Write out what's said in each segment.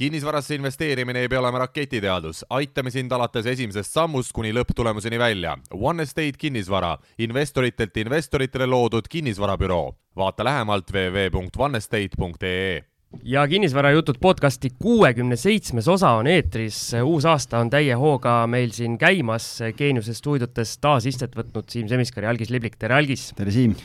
kinnisvarasse investeerimine ei pea olema raketiteadus, aitame sind alates esimesest sammust kuni lõpptulemuseni välja. One Estate kinnisvara, investoritelt investoritele loodud kinnisvarabüroo. vaata lähemalt www.onestate.ee ja kinnisvarajutud podcasti kuuekümne seitsmes osa on eetris, uus aasta on täie hooga meil siin käimas, Geeniuse stuudiotes taas istet võtnud Siim Semiskar ja Algis Liblik, tere Algis! tere Siim!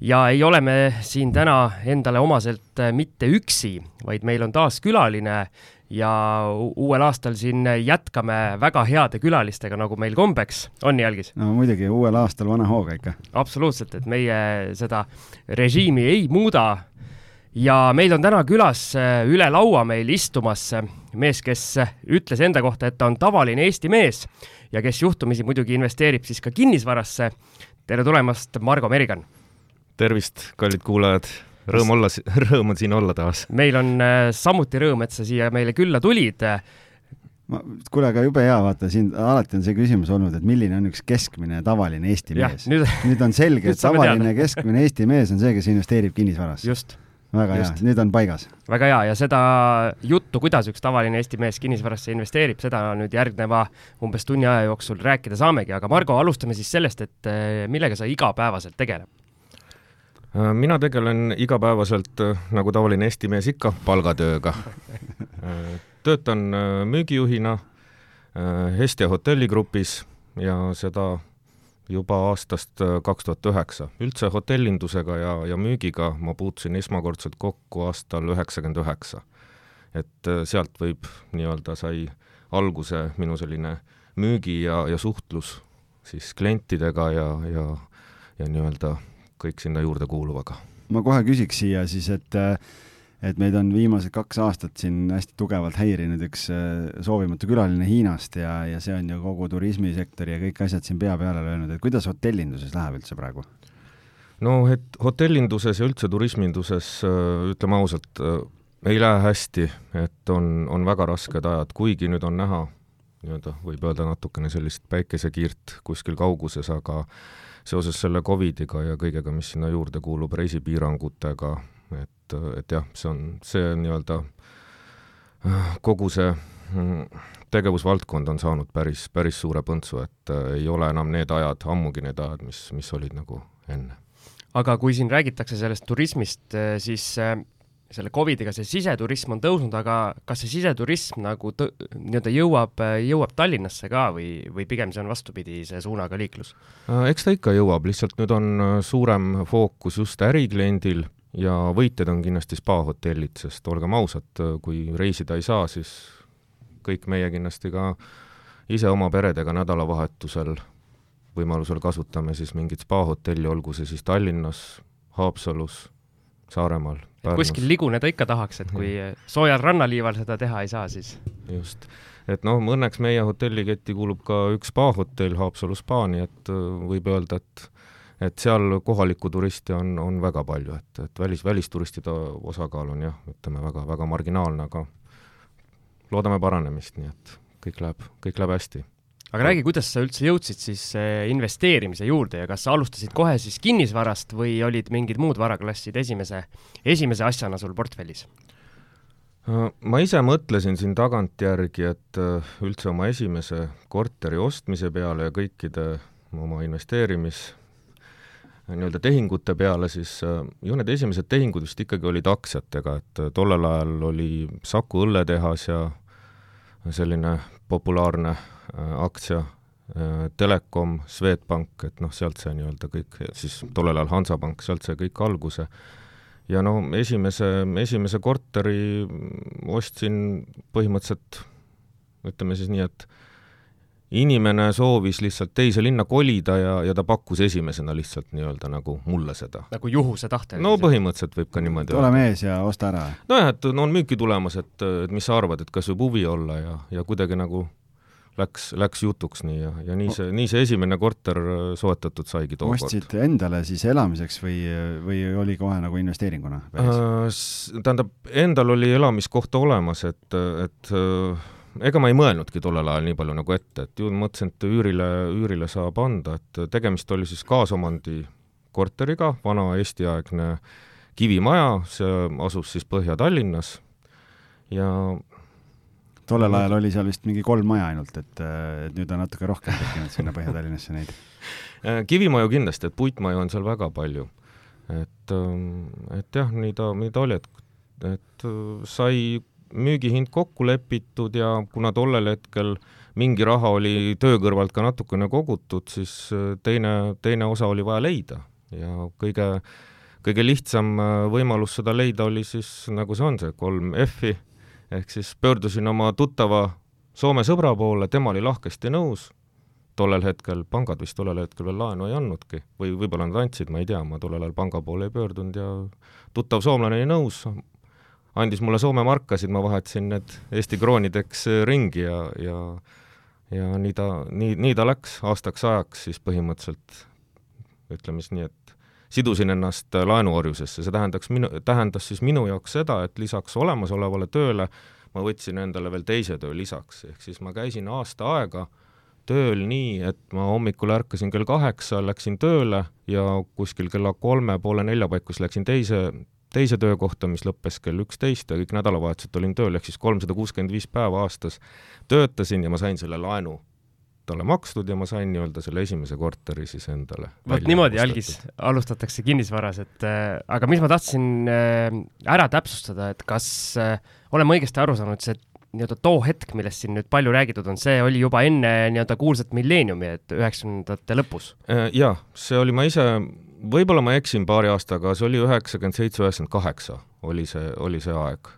Ja ei ole me siin täna endale omaselt äh, mitte üksi, vaid meil on taas külaline ja uuel aastal siin jätkame väga heade külalistega, nagu meil kombeks on, nii Algis? no muidugi, uuel aastal vana hooga ikka. absoluutselt, et meie seda režiimi ei muuda. ja meil on täna külas äh, üle laua meil istumas mees, kes ütles enda kohta, et ta on tavaline Eesti mees ja kes juhtumisi muidugi investeerib siis ka kinnisvarasse. tere tulemast, Margo Merigan tervist, kallid kuulajad, rõõm olla, rõõm on siin olla taas. meil on äh, samuti rõõm, et sa siia meile külla tulid. ma, kuule, aga jube hea, vaata siin alati on see küsimus olnud, et milline on üks keskmine tavaline Eesti ja, mees. Nüüd... nüüd on selge, et tavaline keskmine Eesti mees on see, kes investeerib kinnisvarasse. just väga Just. hea, nüüd on paigas. väga hea ja seda juttu, kuidas üks tavaline Eesti mees kinnisvarasse investeerib, seda nüüd järgneva umbes tunni aja jooksul rääkida saamegi, aga Margo, alustame siis sellest, et äh, millega sa igapäevaselt tegeled? Äh, mina tegelen igapäevaselt, äh, nagu tavaline Eesti mees ikka, palgatööga. Äh, töötan müügijuhina Hestia hotelligrupis ja seda juba aastast kaks tuhat üheksa. üldse hotellindusega ja, ja müügiga ma puutusin esmakordselt kokku aastal üheksakümmend üheksa. et sealt võib nii-öelda sai alguse minu selline müügi ja, ja suhtlus siis klientidega ja, ja, ja nii-öelda kõik sinna juurde kuuluvaga. ma kohe küsiks siia siis, et et meid on viimased kaks aastat siin hästi tugevalt häirinud üks äh, soovimatu külaline Hiinast ja, ja see on ju kogu turismisektori ja kõik asjad siin pea peale löönud, et kuidas hotellinduses läheb üldse praegu? no et hotellinduses ja üldse turisminduses, äh, ütleme ausalt, äh, ei lähe hästi, et on, on väga rasked ajad, kuigi nüüd on näha nii-öelda, võib öelda natukene sellist päikesekiirt kuskil kauguses, aga seoses selle Covidiga ja kõigega, mis sinna juurde kuulub, reisipiirangutega, et, et jah, see on, see nii-öelda kogu see mm, tegevusvaldkond on saanud päris, päris suure põntsu, et äh, ei ole enam need ajad, ammugi need ajad, mis, mis olid nagu enne. aga kui siin räägitakse sellest turismist, äh, siis äh, selle Covidiga see siseturism on tõusnud, aga kas see siseturism nagu nii-öelda jõuab, jõuab Tallinnasse ka või, või pigem see on vastupidi, see suunaga liiklus? Äh, eks ta ikka jõuab, lihtsalt nüüd on äh, suurem fookus just ärikliendil ja võitjad on kindlasti spaahotellid, sest olgem ausad, äh, kui reisida ei saa, siis kõik meie kindlasti ka ise oma peredega nädalavahetusel võimalusel kasutame siis mingit spaahotelli, olgu see siis Tallinnas, Haapsalus, Saaremaal kuskil liguneda ikka tahaks, et kui soojal rannaliival seda teha ei saa, siis. just, et noh, õnneks meie hotelliketti kuulub ka üks spaahotell Haapsalu spa, nii et äh, võib öelda, et et seal kohalikku turisti on, on väga palju, et, et välis, välisturistide osakaal on jah, ütleme väga, väga marginaalne, aga loodame paranemist, nii et kõik läheb, kõik läheb hästi aga räägi, kuidas sa üldse jõudsid siis eh, investeerimise juurde ja kas sa alustasid kohe siis kinnisvarast või olid mingid muud varaklassid esimese, esimese asjana sul portfellis? Äh, ma ise mõtlesin siin tagantjärgi, et äh, üldse oma esimese korteri ostmise peale ja kõikide oma investeerimis nii-öelda tehingute peale, siis äh, ju need esimesed tehingud vist ikkagi olid aktsiatega, et tollel ajal oli Saku õlletehas ja selline populaarne aktsia, äh, Telekom, Swedbank, et noh, sealt see nii-öelda kõik, siis tollel ajal Hansapank, sealt sai kõik alguse. ja no esimese, esimese korteri ostsin põhimõtteliselt, ütleme siis nii, et inimene soovis lihtsalt teise linna kolida ja, ja ta pakkus esimesena lihtsalt nii-öelda nagu mulle seda. nagu juhuse tahtel? no põhimõtteliselt võib ka niimoodi ole mees ja osta ära. nojah, et no on müüki tulemas, et, et mis sa arvad, et kas võib huvi olla ja, ja kuidagi nagu läks, läks jutuks nii ja, ja nii see, nii see esimene korter äh, soetatud saigi tookord. ostsid endale siis elamiseks või, või oli kohe nagu investeeringuna äh,? Tähendab, endal oli elamiskoht olemas, et, et äh, ega ma ei mõelnudki tollel ajal nii palju nagu ette, et ju mõtlesin, et üürile, üürile saab anda, et tegemist oli siis kaasomandi korteriga, vana Eesti-aegne kivimaja, see asus siis Põhja-Tallinnas ja tollel ajal oli seal vist mingi kolm maja ainult, et, et nüüd on natuke rohkem tekkinud sinna Põhja-Tallinnasse neid. kivimaju kindlasti, et puitmaju on seal väga palju. et, et jah, nii ta, nii ta oli, et, et sai müügihind kokku lepitud ja kuna tollel hetkel mingi raha oli töö kõrvalt ka natukene kogutud, siis teine, teine osa oli vaja leida ja kõige, kõige lihtsam võimalus seda leida oli siis, nagu see on, see kolm F-i, ehk siis pöördusin oma tuttava Soome sõbra poole, tema oli lahkesti nõus, tollel hetkel, pangad vist tollel hetkel veel laenu ei andnudki või võib-olla nad andsid, ma ei tea, ma tollel ajal panga poole ei pöördunud ja tuttav soomlane oli nõus, andis mulle Soome markasid, ma vahetasin need Eesti kroonideks ringi ja, ja ja nii ta, nii, nii ta läks aastaks ajaks siis põhimõtteliselt, ütleme siis nii, et sidusin ennast laenuorjusesse, see tähendaks minu, tähendas siis minu jaoks seda, et lisaks olemasolevale tööle ma võtsin endale veel teise töö lisaks, ehk siis ma käisin aasta aega tööl nii, et ma hommikul ärkasin kell kaheksa, läksin tööle ja kuskil kella kolme, poole nelja paikus läksin teise, teise töökohta, mis lõppes kell üksteist ja kõik nädalavahetused olin tööl, ehk siis kolmsada kuuskümmend viis päeva aastas töötasin ja ma sain selle laenu talle makstud ja ma sain nii-öelda selle esimese korteri siis endale. vot niimoodi, Algis, alustatakse kinnisvaras, et äh, aga mis ma tahtsin äh, ära täpsustada, et kas äh, oleme õigesti aru saanud, see nii-öelda too hetk, millest siin nüüd palju räägitud on, see oli juba enne nii-öelda kuulsat milleeniumi, et üheksakümnendate lõpus? Äh, jaa, see oli, ma ise, võib-olla ma eksin paari aastaga, see oli üheksakümmend seitse, üheksakümmend kaheksa oli see, oli see aeg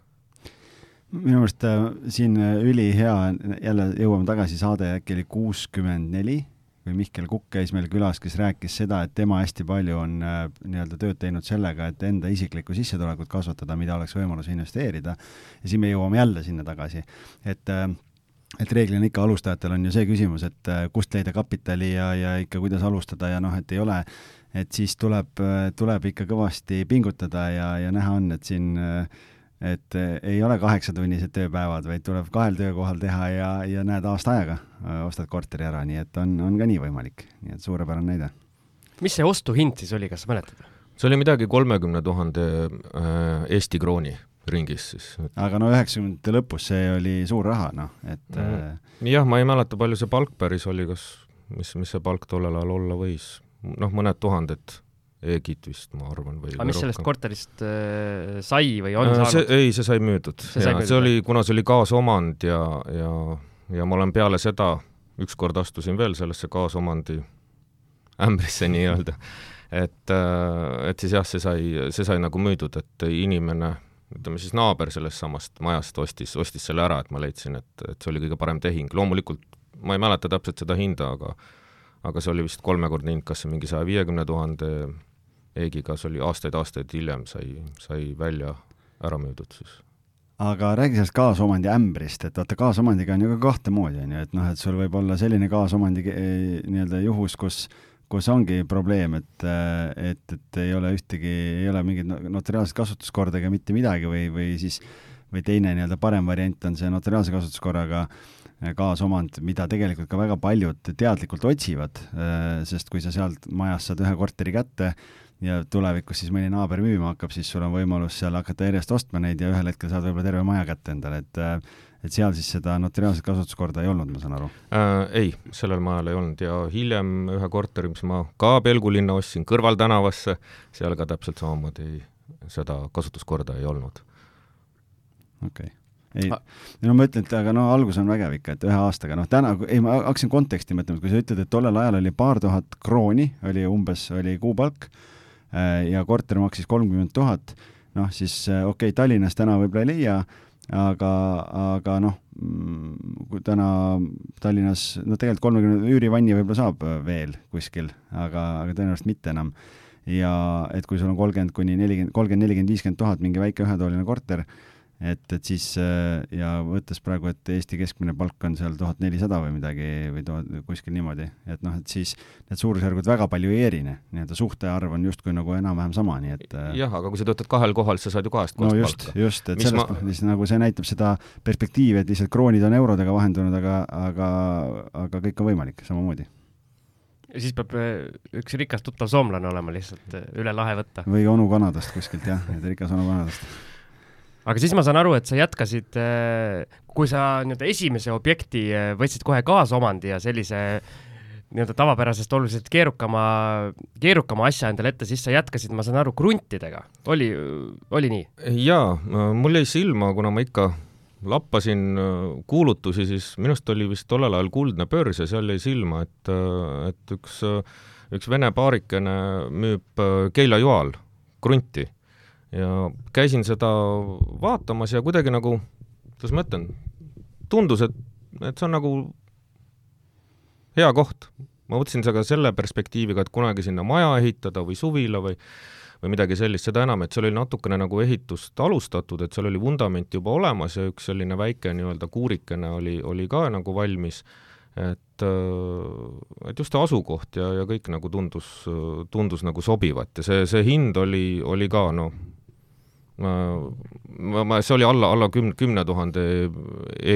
minu meelest äh, siin äh, ülihea, jälle jõuame tagasi, saade äkki oli kuuskümmend neli või Mihkel Kukk käis meil külas, kes rääkis seda, et tema hästi palju on äh, nii-öelda tööd teinud sellega, et enda isiklikku sissetulekut kasvatada, mida oleks võimalus investeerida. ja siin me jõuame jälle sinna tagasi, et et reeglina ikka alustajatel on ju see küsimus, et kust leida kapitali ja, ja ikka kuidas alustada ja noh, et ei ole, et siis tuleb, tuleb ikka kõvasti pingutada ja, ja näha on, et siin äh, et eh, ei ole kaheksatunnised tööpäevad, vaid tuleb kahel töökohal teha ja, ja näed aasta ajaga, eh, ostad korteri ära, nii et on, on ka nii võimalik, nii et suurepärane näide. mis see ostuhind siis oli, kas sa mäletad? see oli midagi kolmekümne tuhande äh, Eesti krooni ringis siis. aga no üheksakümnendate lõpus see oli suur raha, noh, et mm. jah, ma ei mäleta, palju see palk päris oli, kas, mis, mis see palk tollel ajal olla võis, noh, mõned tuhanded Egit vist, ma arvan, või aga mis rohkem. sellest korterist äh, sai või on äh, saanud? ei, see sai müüdud. see oli, kuna see oli kaasomand ja, ja, ja ma olen peale seda, ükskord astusin veel sellesse kaasomandi ämbrisse nii-öelda, et, äh, et siis jah, see sai, see sai nagu müüdud, et inimene, ütleme siis naaber sellest samast majast ostis, ostis selle ära, et ma leidsin, et, et see oli kõige parem tehing, loomulikult ma ei mäleta täpselt seda hinda, aga aga see oli vist kolmekordne hind, kas see mingi saja viiekümne tuhande Eegiga, see oli aastaid-aastaid hiljem sai, sai välja ära müüdud siis. aga räägi sellest kaasomandi ämbrist, et vaata, kaasomandiga on ju ka kahte moodi, on ju, et noh, et sul võib olla selline kaasomandi eh, nii-öelda juhus, kus kus ongi probleem, et, et, et ei ole ühtegi, ei ole mingit notariaalset kasutuskorda ega mitte midagi või, või siis või teine nii-öelda parem variant on see notariaalse kasutuskorraga kaasomand, mida tegelikult ka väga paljud teadlikult otsivad, eh, sest kui sa sealt majast saad ühe korteri kätte, ja tulevikus siis mõni naaber müüma hakkab, siis sul on võimalus seal hakata järjest ostma neid ja ühel hetkel saad võib-olla terve maja kätte endale, et et seal siis seda notariaalset kasutuskorda ei olnud, ma saan aru äh,? Ei, sellel majal ei olnud ja hiljem ühe korteri, mis ma ka Pelgulinna ostsin kõrvaltänavasse, seal ka täpselt samamoodi seda kasutuskorda ei olnud. okei okay ei, no ma ütlen, et aga no algus on vägev ikka, et ühe aastaga, noh täna, ei ma hakkasin konteksti mõtlema, et kui sa ütled, et tollel ajal oli paar tuhat krooni, oli umbes, oli kuupalk ja korter maksis kolmkümmend tuhat, noh siis äh, okei okay,, Tallinnas täna võib-olla ei leia, aga, aga noh, mm, kui täna Tallinnas, no tegelikult kolmekümne üürivanni võib-olla saab äh, veel kuskil, aga, aga tõenäoliselt mitte enam. ja et kui sul on kolmkümmend kuni nelikümmend, kolmkümmend, nelikümmend, viiskümmend tuhat mingi väike ühetoaline korter, et, et siis äh, ja võttes praegu, et Eesti keskmine palk on seal tuhat nelisada või midagi või tuhat, kuskil niimoodi, et noh, et siis need suurusjärgud väga palju ei erine, nii-öelda suhtearv on justkui nagu enam-vähem sama, nii et äh, jah, aga kui sa töötad kahel kohal, sa saad ju kahest kohast no just, palka. just, et Mis sellest ma... siis nagu see näitab seda perspektiivi, et lihtsalt kroonid on eurodega vahendunud, aga, aga, aga kõik on võimalik samamoodi ja siis peab äh, üks rikas tuttav soomlane olema lihtsalt üle lahe võtta. või onu Kanadast kuskilt jah, et rikas onu Kanadast aga siis ma saan aru, et sa jätkasid, kui sa nii-öelda esimese objekti võtsid kohe kaasomandi ja sellise nii-öelda tavapärasest oluliselt keerukama, keerukama asja endale ette, siis sa jätkasid, ma saan aru, kruntidega. oli, oli nii? jaa, mul jäi silma, kuna ma ikka lappasin kuulutusi, siis minu arust oli vist tollel ajal Kuldne Börs ja seal jäi silma, et, et üks, üks vene paarikene müüb Keila joal krunti. Ja käisin seda vaatamas ja kuidagi nagu, kuidas ma ütlen, tundus, et, et see on nagu hea koht. ma mõtlesin seda selle perspektiiviga, et kunagi sinna maja ehitada või suvila või või midagi sellist, seda enam, et seal oli natukene nagu ehitust alustatud, et seal oli vundament juba olemas ja üks selline väike nii-öelda kuurikene oli, oli ka nagu valmis, et, et just see asukoht ja, ja kõik nagu tundus, tundus nagu sobivat ja see, see hind oli, oli ka noh, ma, ma, see oli alla, alla kümne, kümne tuhande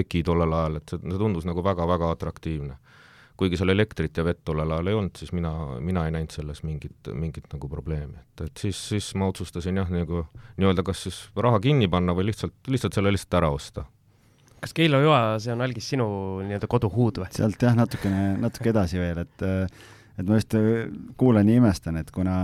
EKI tollel ajal, et see, see tundus nagu väga-väga atraktiivne kuigi seal elektrit ja vett tollel ajal ei olnud, siis mina, mina ei näinud selles mingit, mingit nagu probleemi, et, et siis, siis ma otsustasin jah, nagu nii-öelda kas siis raha kinni panna või lihtsalt, lihtsalt selle lihtsalt ära osta. kas Keilo joa, see on algis sinu nii-öelda koduhuud või? sealt jah, natukene, natuke edasi veel, et et ma just kuulan ja imestan, et kuna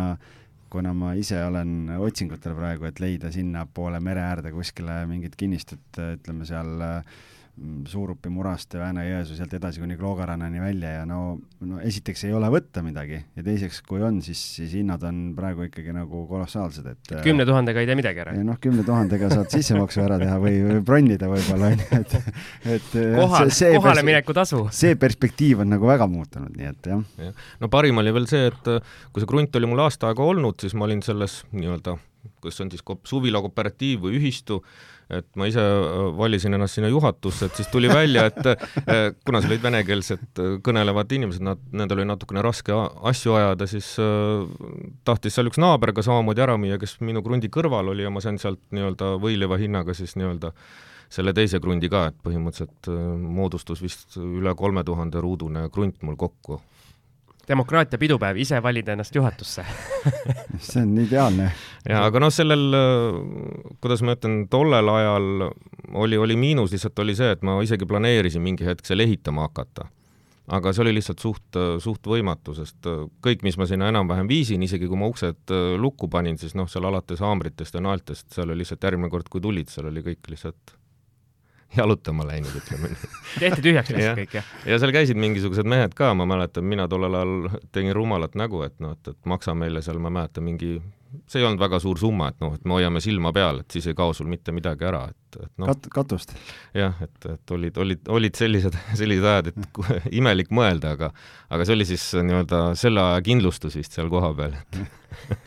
kuna ma ise olen otsingutel praegu, et leida sinnapoole mere äärde kuskile mingit kinnistut, ütleme seal äh, Suurupi, Muraste, Vääna-Jõesuu sealt edasi kuni Kloogarannani välja ja no, no esiteks ei ole võtta midagi ja teiseks, kui on, siis, siis hinnad on praegu ikkagi nagu kolossaalsed, et kümne tuhandega ei tee midagi ära? noh, kümne tuhandega saad sissemaksu ära teha või, või bronnida võib-olla, on ju, et et kohale, kohale mineku tasu. see perspektiiv on nagu väga muutunud, nii et jah ja.. no parim oli veel see, et kui see krunt oli mul aasta aega olnud, siis ma olin selles nii-öelda kas see on siis suvila kooperatiiv või ühistu, et ma ise äh, valisin ennast sinna juhatusse, et siis tuli välja, et äh, kuna seal olid venekeelsed äh, kõnelevad inimesed, nad, nendel oli natukene raske asju ajada, siis tahtis seal üks naaber ka samamoodi ära müüa, kes minu krundi kõrval oli ja ma sain sealt nii-öelda võileiva hinnaga siis nii-öelda selle teise krundi ka, et põhimõtteliselt moodustus vist üle kolme tuhande ruudune krunt mul kokku demokraatia pidupäev, ise valid ennast juhatusse see on ideaalne. jaa, aga noh, sellel, kuidas ma ütlen, tollel ajal oli, oli miinus lihtsalt oli see, et ma isegi planeerisin mingi hetk seal ehitama hakata. aga see oli lihtsalt suht, suht võimatu, sest kõik, mis ma sinna enam-vähem viisin, isegi kui ma uksed lukku panin, siis noh, seal alates haamritest ja naeltest, seal oli lihtsalt järgmine kord, kui tulid, seal oli kõik lihtsalt jalutama läinud, ütleme nii. tehti tühjaks lihtsalt kõik, jah? ja seal käisid mingisugused mehed ka, ma mäletan, mina tollel ajal tegin rumalat nägu, et noh, et, et maksa meile seal, ma mäletan, mingi see ei olnud väga suur summa, et noh, et me hoiame silma peal, et siis ei kao sul mitte midagi ära, et, et noh Kat-, katust. jah, et, et olid, olid, olid sellised, sellised ajad, et imelik mõelda, aga aga see oli siis nii-öelda selle aja kindlustus vist seal kohapeal, et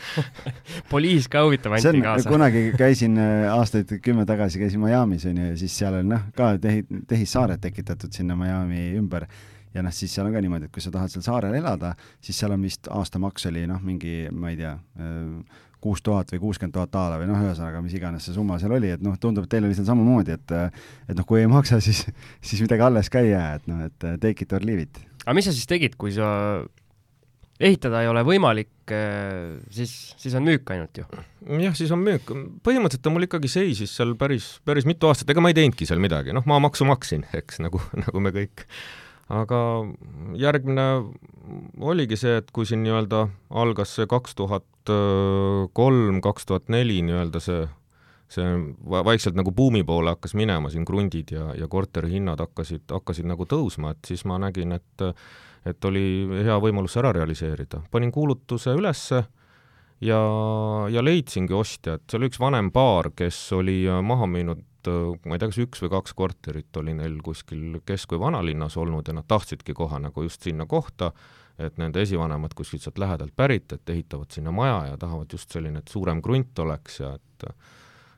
poliis ka huvitav anti kaasa. kunagi käisin äh, aastaid kümme tagasi käisin Miami's onju ja siis seal on noh, ka tehi-, tehissaared tekitatud sinna Miami ümber ja noh, siis seal on ka niimoodi, et kui sa tahad seal saarel elada, siis seal on vist aastamaks oli noh, mingi, ma ei tea, kuus tuhat või kuuskümmend tuhat daala või noh, ühesõnaga, mis iganes see summa seal oli, et noh, tundub, et teil oli seal samamoodi, et et noh, kui ei maksa, siis, siis midagi alles ka ei jää, et noh, et take it or leave it. aga mis sa siis tegid, kui sa ehitada ei ole võimalik, siis, siis on müük ainult ju? jah, siis on müük. põhimõtteliselt ta mul ikkagi seisis seal päris, päris mitu aastat, ega ma ei teinudki seal midagi, noh, maamaksu maksin, eks, nagu, nagu me kõik aga järgmine oligi see, et kui siin nii-öelda algas see kaks tuhat kolm, kaks tuhat neli nii-öelda see, see vaikselt nagu buumi poole hakkas minema siin krundid ja, ja korterihinnad hakkasid, hakkasid nagu tõusma, et siis ma nägin, et et oli hea võimalus ära realiseerida. panin kuulutuse ülesse ja, ja leidsingi ostja, et see oli üks vanem paar, kes oli maha müünud Äh, ma ei tea, kas üks või kaks korterit oli neil kuskil kesk- või vanalinnas olnud ja nad tahtsidki kohe nagu just sinna kohta, et nende esivanemad kuskilt sealt lähedalt pärit, et ehitavad sinna maja ja tahavad just selline, et suurem krunt oleks ja et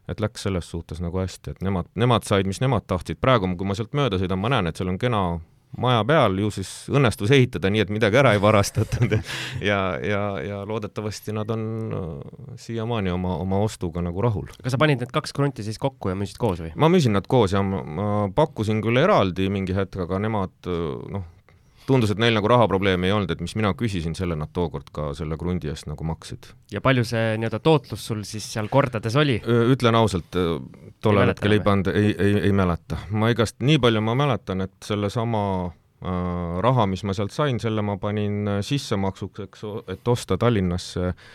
et läks selles suhtes nagu hästi, et nemad, nemad said, mis nemad tahtsid, praegu, kui ma sealt mööda sõidan, ma näen, et seal on kena maja peal, ju siis õnnestus ehitada nii, et midagi ära ei varastatud ja, ja, ja loodetavasti nad on äh, siiamaani oma, oma ostuga nagu rahul. kas sa panid need kaks krunti siis kokku ja müüsid koos või? ma müüsin nad koos ja ma, ma pakkusin küll eraldi mingi hetk, aga nemad äh, noh, tundus, et neil nagu rahaprobleemi ei olnud, et mis mina küsisin, selle nad tookord ka selle krundi eest nagu maksid. ja palju see nii-öelda tootlus sul siis seal kordades oli? ütlen ausalt, tollel hetkel ei pannud, ei, ei, ei mäleta. ma igast, nii palju ma mäletan, et sellesama äh, raha, mis ma sealt sain, selle ma panin sissemaksuks, eks, et osta Tallinnasse äh,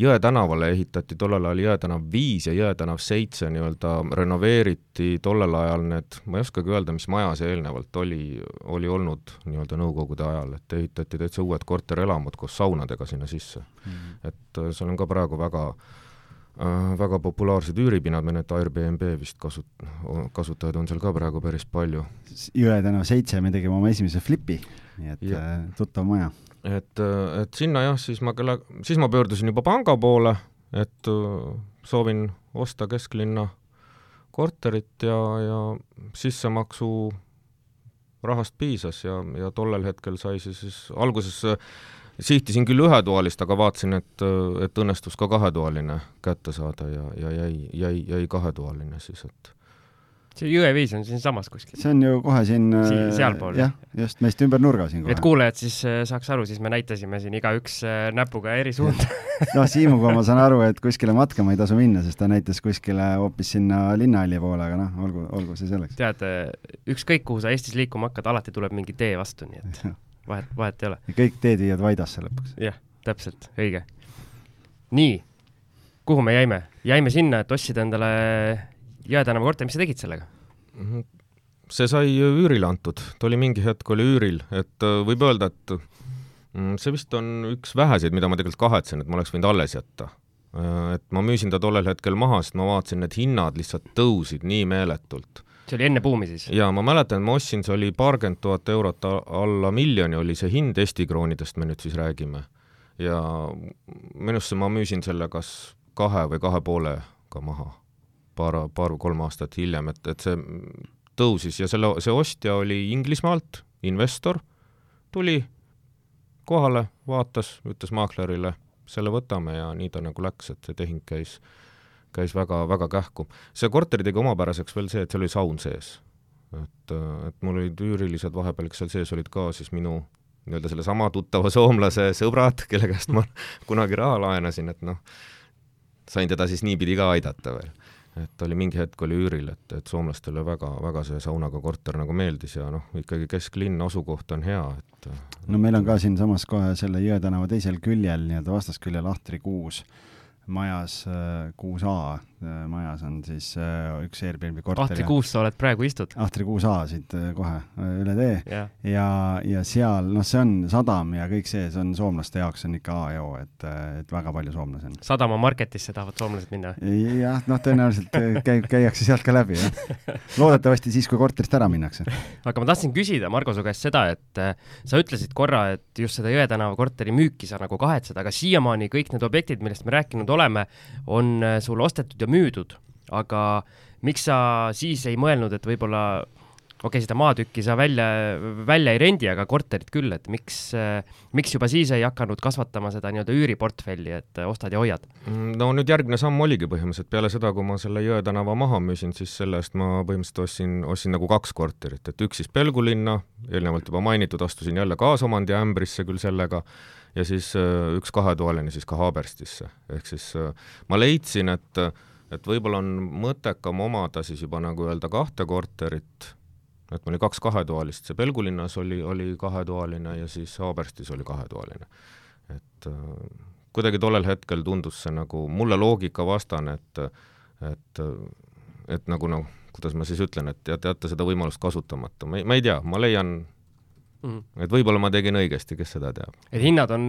Jõe tänavale ehitati tollel ajal Jõe tänav viis ja Jõe tänav seitse nii-öelda renoveeriti tollel ajal need, ma ei oskagi öelda, mis maja see eelnevalt oli, oli olnud nii-öelda Nõukogude ajal, et ehitati täitsa uued korterelamud koos saunadega sinna sisse mm. -hmm. et äh, seal on ka praegu väga äh, väga populaarsed üüripinad, need Airbnb vist kasut-, kasutajaid on seal ka praegu päris palju. Jõe tänav seitse me tegime oma esimese flipi, nii et ja. Äh, tuttav maja et, et sinna jah, siis ma kella, siis ma pöördusin juba panga poole, et äh, soovin osta kesklinna korterit ja, ja sissemaksu rahast piisas ja, ja tollel hetkel sai see siis, alguses äh, sihtisin küll ühetoalist, aga vaatasin, et, äh, et õnnestus ka kahetoaline kätte saada ja, ja jäi, jäi, jäi kahetoaline siis, et see Jõeviis on siinsamas kuskil. see on ju kohe siin, siin äh, sealpool. jah, just meist ümber nurga siin kohe. et kuulajad siis äh, saaks aru, siis me näitasime siin igaüks äh, näpuga eri suunda noh, Siimuga ma saan aru, et kuskile matkama ei tasu minna, sest ta näitas kuskile hoopis sinna linnahalli poole, aga noh, olgu, olgu see selleks. tead, ükskõik kuhu sa Eestis liikuma hakkad, alati tuleb mingi tee vastu, nii et vahet, vahet ei ole. kõik teed viivad Vaidasse lõpuks. jah, täpselt, õige. nii, kuhu me jäime? jäime sinna, et ostsid endale Jõe tänava korter, mis sa tegid sellega? Mhm. see sai üürile antud, ta oli mingi hetk oli üüril, et äh, võib öelda, et mm, see vist on üks väheseid, mida ma tegelikult kahetsen, et ma oleks võinud alles jätta. Äh, et ma müüsin ta tollel hetkel maha, sest ma vaatasin, et hinnad lihtsalt tõusid nii meeletult. see oli enne buumi siis? jaa, ma mäletan, et ma ostsin, see oli paarkümmend tuhat eurot, alla miljoni oli see hind, Eesti kroonidest me nüüd siis räägime. ja minu arust ma müüsin selle kas kahe või kahe poolega maha paar, paar-kolm aastat hiljem, et, et see tõusis ja selle, see ostja oli Inglismaalt, investor, tuli kohale, vaatas, ütles maaklerile, selle võtame ja nii ta nagu läks, et see tehing käis, käis väga, väga kähku. see korteri tegi omapäraseks veel see, et seal oli saun sees. et, et mul olid üürilised vahepeal, kes seal sees olid ka siis minu nii-öelda sellesama tuttava soomlase sõbrad, kelle käest ma kunagi raha laenasin, et noh, sain teda siis niipidi ka aidata veel et oli mingi hetk oli üüril, et, et soomlastele väga, väga see saunaga korter nagu meeldis ja noh, ikkagi kesklinn, asukoht on hea, et no meil on ka siinsamas kohe selle Jõe tänava teisel küljel, nii-öelda vastasküljel Ahtri kuus majas äh, kuus A majas on siis äh, üks Airbnb korter. Ahtri kuus sa oled praegu istud? Ahtri kuus A siit kohe üle tee yeah. ja, ja seal, noh, see on sadam ja kõik see, see on soomlaste jaoks on ikka A ja O, et, et väga palju soomlasi on. sadama marketisse tahavad soomlased minna? jah, noh, tõenäoliselt käi-, käiakse sealt ka läbi, jah. loodetavasti siis, kui korterist ära minnakse. aga ma tahtsin küsida Margo su käest seda, et sa ütlesid korra, et just seda Jõe tänava korteri müüki sa nagu kahetsed, aga siiamaani kõik need objektid, millest me rääkinud oleme, on äh, sul ostetud ja müüdud, aga miks sa siis ei mõelnud, et võib-olla okei okay,, seda maatükki sa välja, välja ei rendi, aga korterit küll, et miks, miks juba siis ei hakanud kasvatama seda nii-öelda üüriportfelli, et ostad ja hoiad? Mm, no nüüd järgmine samm oligi põhimõtteliselt peale seda, kui ma selle Jõe tänava maha müüsin, siis selle eest ma põhimõtteliselt ostsin, ostsin nagu kaks korterit, et üks siis Pelgulinna, eelnevalt juba mainitud, astusin jälle kaasomandi ämbrisse küll sellega ja siis äh, üks kahetoaline siis ka Haaberstisse. ehk siis äh, ma leidsin, et, et võib-olla on mõttekam omada siis juba nagu öelda kahte korterit, et mul oli kaks kahetoalist, see Pelgulinnas oli, oli kahetoaline ja siis Haaberstis oli kahetoaline. et äh, kuidagi tollel hetkel tundus see nagu mulle loogikavastane, et, et, et nagu noh, kuidas ma siis ütlen, et jätta seda võimalust kasutamata, ma ei, ma ei tea, ma leian mm. -hmm. et võib-olla ma tegin õigesti, kes seda teab. et hinnad on,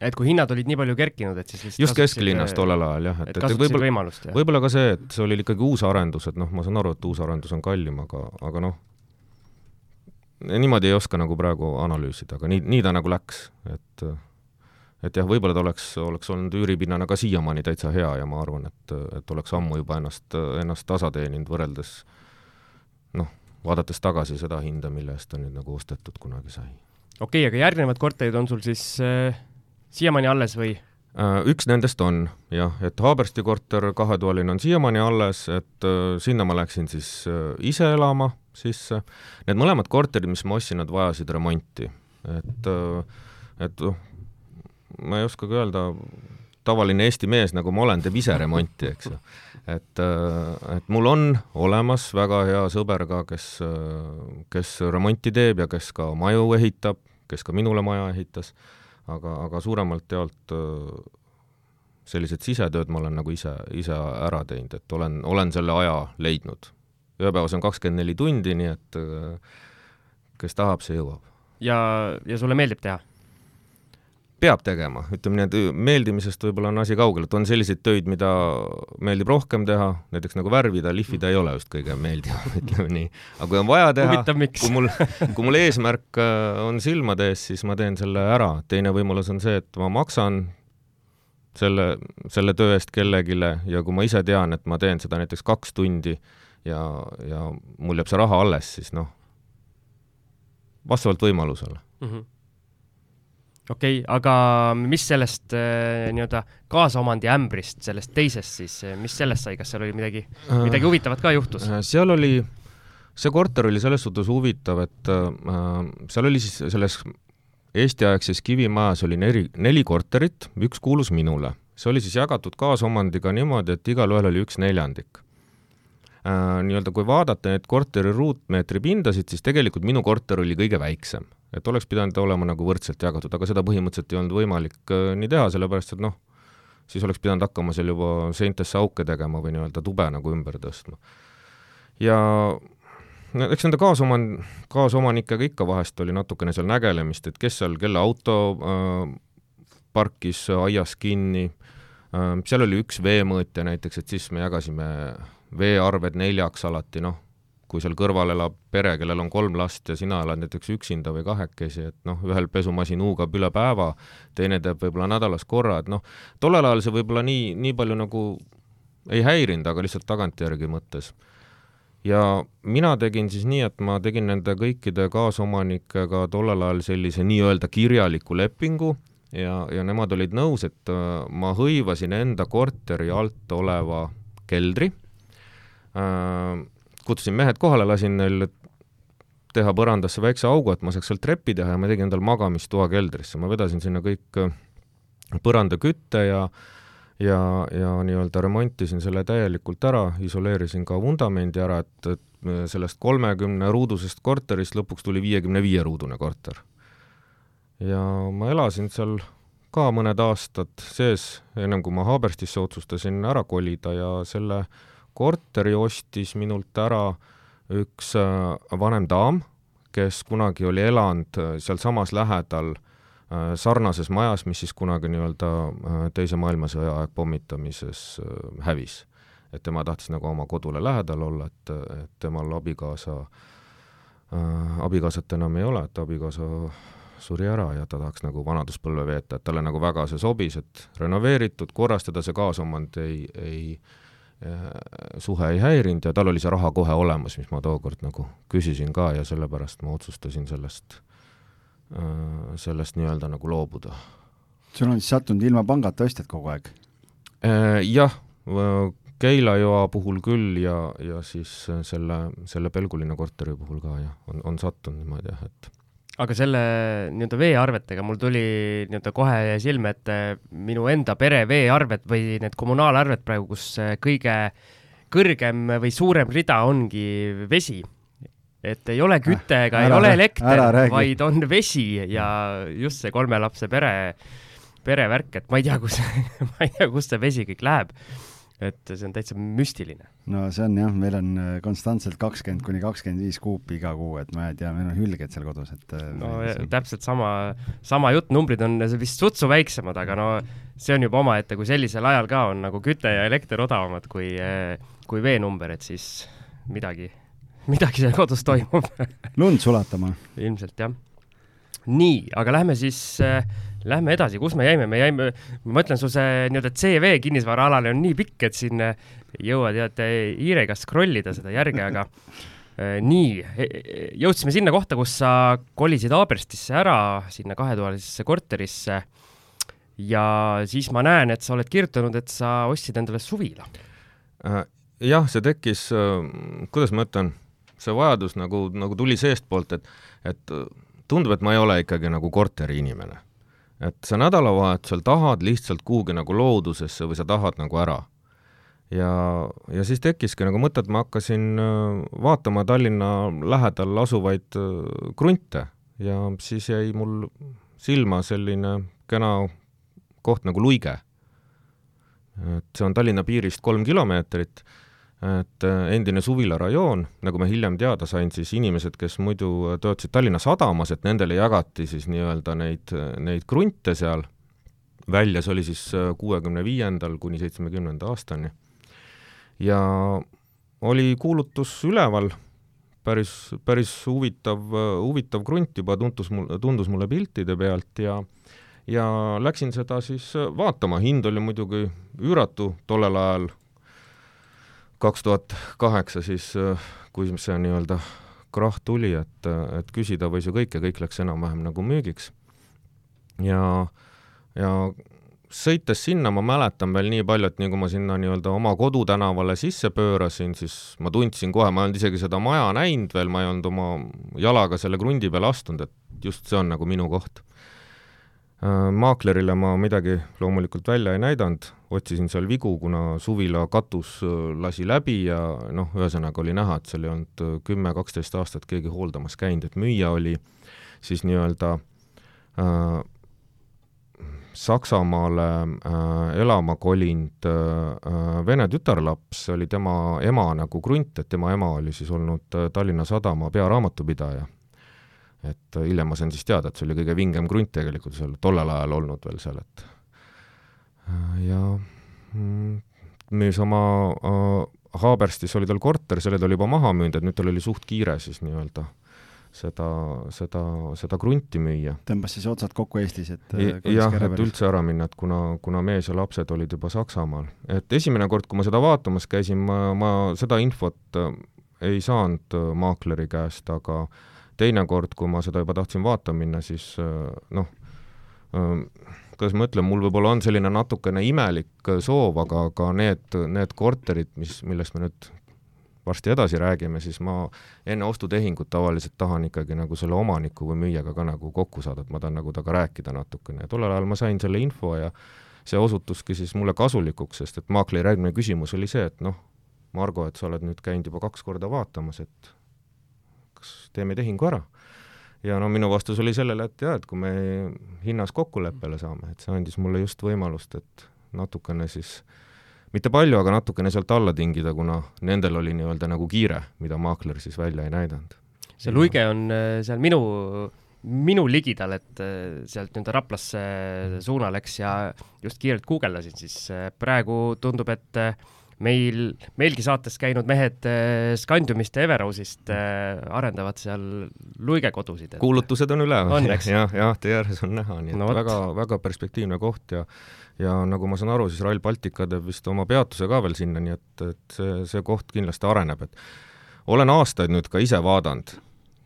et kui hinnad olid nii palju kerkinud, et siis just kesklinnas tollel ajal jah, et, et, et võib-olla, võib-olla ka see, et see oli ikkagi uus arendus, et noh, ma saan aru, et uus arendus on kallim, aga, aga noh, niimoodi ei oska nagu praegu analüüsida, aga nii, nii ta nagu läks, et et jah, võib-olla ta oleks, oleks olnud üüripinnana ka siiamaani täitsa hea ja ma arvan, et, et oleks ammu juba ennast, ennast tasa teeninud võrreldes noh, vaadates tagasi seda hinda, mille eest ta nüüd nagu ostetud kunagi sai. okei okay,, aga järgnevad korterid on sul siis äh, siiamaani alles või? Äh, üks nendest on jah, et Haabersti korter kahetoaline on siiamaani alles, et äh, sinna ma läksin siis äh, ise elama, siis äh, need mõlemad korterid, mis ma ostsin, nad vajasid remonti. et, et noh, ma ei oskagi öelda, tavaline Eesti mees, nagu ma olen, teeb ise remonti, eks ju. et, et mul on olemas väga hea sõber ka, kes, kes remonti teeb ja kes ka maju ehitab, kes ka minule maja ehitas, aga, aga suuremalt jaolt sellised sisetööd ma olen nagu ise, ise ära teinud, et olen, olen selle aja leidnud. ööpäevas on kakskümmend neli tundi, nii et kes tahab, see jõuab. ja, ja sulle meeldib teha? Peab tegema, ütleme nii, et meeldimisest võib-olla on asi kaugel, et on selliseid töid, mida meeldib rohkem teha, näiteks nagu värvida, lihvida ei ole just kõige meeldivam, ütleme nii. aga kui on vaja teha, kui mul, kui mul eesmärk äh, on silmade ees, siis ma teen selle ära. teine võimalus on see, et ma maksan selle, selle töö eest kellelegi ja kui ma ise tean, et ma teen seda näiteks kaks tundi ja, ja mul jääb see raha alles, siis noh, vastavalt võimalusele mm. -hmm okei okay,, aga mis sellest äh, nii-öelda kaasomandi ämbrist, sellest teisest siis, äh, mis sellest sai, kas seal oli midagi, äh, midagi huvitavat ka juhtus? seal oli, see korter oli selles suhtes huvitav, et äh, seal oli siis selles Eesti-aegses Kivimajas oli neli, neli korterit, üks kuulus minule. see oli siis jagatud kaasomandiga niimoodi, et igalühel oli üks neljandik äh,. Nii-öelda kui vaadata neid korteri ruutmeetri pindasid, siis tegelikult minu korter oli kõige väiksem. Et oleks pidanud olema nagu võrdselt jagatud, aga seda põhimõtteliselt ei olnud võimalik äh, nii teha, sellepärast et noh, siis oleks pidanud hakkama seal juba seintesse auke tegema või nii-öelda tube nagu ümber tõstma. ja no eks nende kaasoman-, kaasomanikega ikka vahest oli natukene seal nägelemist, et kes seal, kelle auto äh, parkis aias kinni äh,, seal oli üks veemõõtja näiteks, et siis me jagasime veearved neljaks alati, noh, kui seal kõrval elab pere, kellel on kolm last ja sina elad näiteks üksinda või kahekesi, et noh, ühel pesumasin huugab üle päeva, teine teeb võib-olla nädalas korra, et noh, tollel ajal see võib-olla nii, nii palju nagu ei häirinud, aga lihtsalt tagantjärgi mõttes. Ja mina tegin siis nii, et ma tegin nende kõikide kaasomanikega tollel ajal sellise nii-öelda kirjaliku lepingu ja, ja nemad olid nõus, et äh, ma hõivasin enda korteri alt oleva keldri äh,, kutsusin mehed kohale, lasin neil teha põrandasse väikse augu, et ma saaks sealt treppi teha ja ma tegin endale magamistoa keldrisse, ma vedasin sinna kõik äh, põrandakütte ja äh, ja, ja nii-öelda remontisin selle täielikult ära, isoleerisin ka vundamendi ära, et, et sellest kolmekümne ruudusest korterist lõpuks tuli viiekümne viie ruudune korter. ja ma elasin seal ka mõned aastad sees, ennem kui ma Haaberstisse otsustasin ära kolida ja selle korteri ostis minult ära üks äh, vanem daam, kes kunagi oli elanud sealsamas lähedal Äh, sarnases majas, mis siis kunagi nii-öelda äh, Teise maailmasõja aeg pommitamises äh, hävis. et tema tahtis nagu oma kodule lähedal olla, et, et temal abikaasa äh,, abikaasat enam ei ole, et abikaasa suri ära ja ta tahaks nagu vanaduspõlve veeta, et talle nagu väga see sobis, et renoveeritud, korrastada see kaasomand ei, ei äh, suhe ei häirinud ja tal oli see raha kohe olemas, mis ma tookord nagu küsisin ka ja sellepärast ma otsustasin sellest Äh, sellest nii-öelda nagu loobuda. sul on siis sattunud ilma pangata ostjad kogu aeg? Äh, jah, Keila-Joa puhul küll ja, ja siis selle, selle Pelgulinna korteri puhul ka jah, on, on sattunud niimoodi jah, et aga selle nii-öelda veearvetega mul tuli nii-öelda kohe silme ette minu enda pere veearved või need kommunaalarved praegu, kus kõige kõrgem või suurem rida ongi vesi et ei ole küte ega ära, ei ole elekter, vaid on vesi ja just see kolme lapse pere, perevärk, et ma ei tea, kus ma ei tea, kust see vesi kõik läheb. Et see on täitsa müstiline. no see on jah, meil on äh, konstantselt kakskümmend kuni kakskümmend viis kuupi iga kuu, et ma ei tea, meil on hülged seal kodus, et äh, no see... täpselt sama, sama jutt, numbrid on vist sutsu väiksemad, aga no see on juba omaette, kui sellisel ajal ka on nagu küte ja elekter odavamad kui, äh, kui veenumber, et siis midagi midagi seal kodus toimub lund sulatama. ilmselt jah. nii, aga lähme siis äh,, lähme edasi, kus me jäime, me jäime, ma ütlen, sul see nii-öelda CV kinnisvaraalane on nii pikk, et siin äh, jõuad tead hiirega scroll ida seda järge, aga äh, nii, e, e, jõudsime sinna kohta, kus sa kolisid Haaberstisse ära, sinna kahetoalisesse korterisse. ja siis ma näen, et sa oled kirjutanud, et sa ostsid endale suvila äh,. jah, see tekkis äh,, kuidas ma ütlen see vajadus nagu, nagu tuli seestpoolt, et, et tundub, et ma ei ole ikkagi nagu korteriinimene. Et sa nädalavahetusel tahad lihtsalt kuhugi nagu loodusesse või sa tahad nagu ära. ja, ja siis tekkiski nagu mõte, et ma hakkasin äh, vaatama Tallinna lähedal asuvaid äh, krunte ja siis jäi mul silma selline kena koht nagu Luige. et see on Tallinna piirist kolm kilomeetrit et äh, endine suvilarajoon, nagu ma hiljem teada sain, siis inimesed, kes muidu töötasid Tallinna Sadamas, et nendele jagati siis nii-öelda neid, neid krunte seal. Välja, see oli siis äh, kuuekümne viiendal kuni seitsmekümnenda aastani. ja oli kuulutus üleval, päris, päris huvitav, huvitav krunt juba tuntus mul, tundus mulle piltide pealt ja ja läksin seda siis vaatama, hind oli muidugi üüratu tollel ajal kaks tuhat kaheksa siis, äh, kui see nii-öelda krahh tuli, et, et küsida võis ju kõike, kõik läks enam-vähem nagu müügiks. ja, ja sõites sinna ma mäletan veel nii palju, et nii kui ma sinna nii-öelda oma kodutänavale sisse pöörasin, siis ma tundsin kohe, ma ei olnud isegi seda maja näinud veel, ma ei olnud oma jalaga selle krundi peale astunud, et just see on nagu minu koht Äh, maaklerile ma midagi loomulikult välja ei näidanud, otsisin seal vigu, kuna suvila katus äh, lasi läbi ja noh, ühesõnaga oli näha, et seal ei olnud äh, kümme-kaksteist aastat keegi hooldamas käinud, et müüja oli siis nii-öelda äh, Saksamaale äh, elama kolinud äh, vene tütarlaps, oli tema ema nagu krunt, et tema ema oli siis olnud Tallinna Sadama pearaamatupidaja et äh, hiljem ma sain siis teada, et see oli kõige vingem krunt tegelikult seal tollel ajal olnud veel seal, et äh, ja mm, müüs oma äh, Haaberstis oli tal korter, selle ta oli juba maha müünud, et nüüd tal oli suht kiire siis nii-öelda seda, seda, seda krunti müüa. tõmbas siis otsad kokku Eestis, et jah, et üldse ära minna, et kuna, kuna mees ja lapsed olid juba Saksamaal. et esimene kord, kui ma seda vaatamas käisin, ma, ma seda infot ei saanud maakleri käest, aga äh, teinekord, kui ma seda juba tahtsin vaatama minna, siis äh, noh, äh, kuidas ma ütlen, mul võib-olla on selline natukene imelik soov, aga, aga need, need korterid, mis, millest me nüüd varsti edasi räägime, siis ma enne ostutehingut tavaliselt tahan ikkagi nagu selle omaniku või müüjaga ka nagu kokku saada, et ma tahan nagu temaga rääkida natukene. Ja tollel ajal ma sain selle info ja see osutuski siis mulle kasulikuks, sest et maakleri järgmine küsimus oli see, et noh, Margo, et sa oled nüüd käinud juba kaks korda vaatamas, et teeme tehingu ära. ja no minu vastus oli sellele, et jaa, et kui me hinnas kokkuleppele saame, et see andis mulle just võimalust, et natukene siis mitte palju, aga natukene sealt alla tingida, kuna nendel oli nii-öelda nagu kiire, mida maakler siis välja ei näidanud. see luige on äh, seal minu, minu ligidal, et äh, sealt nii-öelda Raplasse suunal, eks, ja just kiirelt guugeldasin, siis äh, praegu tundub, et meil, meilgi saates käinud mehed äh, Scandiumist ja Everosist äh, arendavad seal luigekodusid et.... kuulutused on üleval ja,, jah, jah, tee ääres on näha, nii et no, väga, väga perspektiivne koht ja ja nagu ma saan aru, siis Rail Baltica teeb vist oma peatuse ka veel sinna, nii et, et see, see koht kindlasti areneb, et olen aastaid nüüd ka ise vaadanud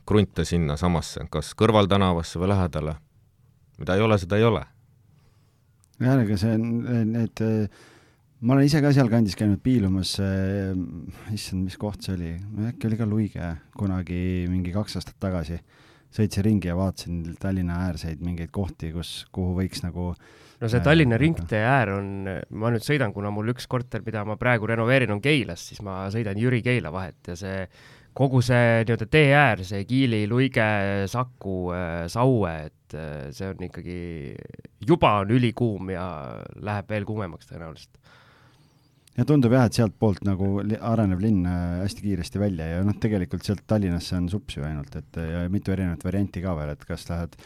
krunte sinnasamasse, kas kõrvaltänavasse või lähedale. mida ei ole, seda ei ole. jah, ega see on, need ma olen ise ka sealkandis käinud piilumas, issand, mis koht see oli, äkki oli ka Luige kunagi mingi kaks aastat tagasi. sõitsin ringi ja vaatasin Tallinna äärseid mingeid kohti, kus, kuhu võiks nagu no see Tallinna äh, ringtee äär on, ma nüüd sõidan, kuna mul üks korter, mida ma praegu renoveerin, on Keilas, siis ma sõidan Jüri-Keila vahet ja see kogu see nii-öelda tee äär, see Kiili, Luige, Saku, äh, Saue, et äh, see on ikkagi, juba on ülikuum ja läheb veel kuumemaks tõenäoliselt ja tundub jah, et sealtpoolt nagu arenev linn äh, hästi kiiresti välja ja noh, tegelikult sealt Tallinnasse on sups ju ainult, et ja mitu erinevat varianti ka veel, et kas lähed,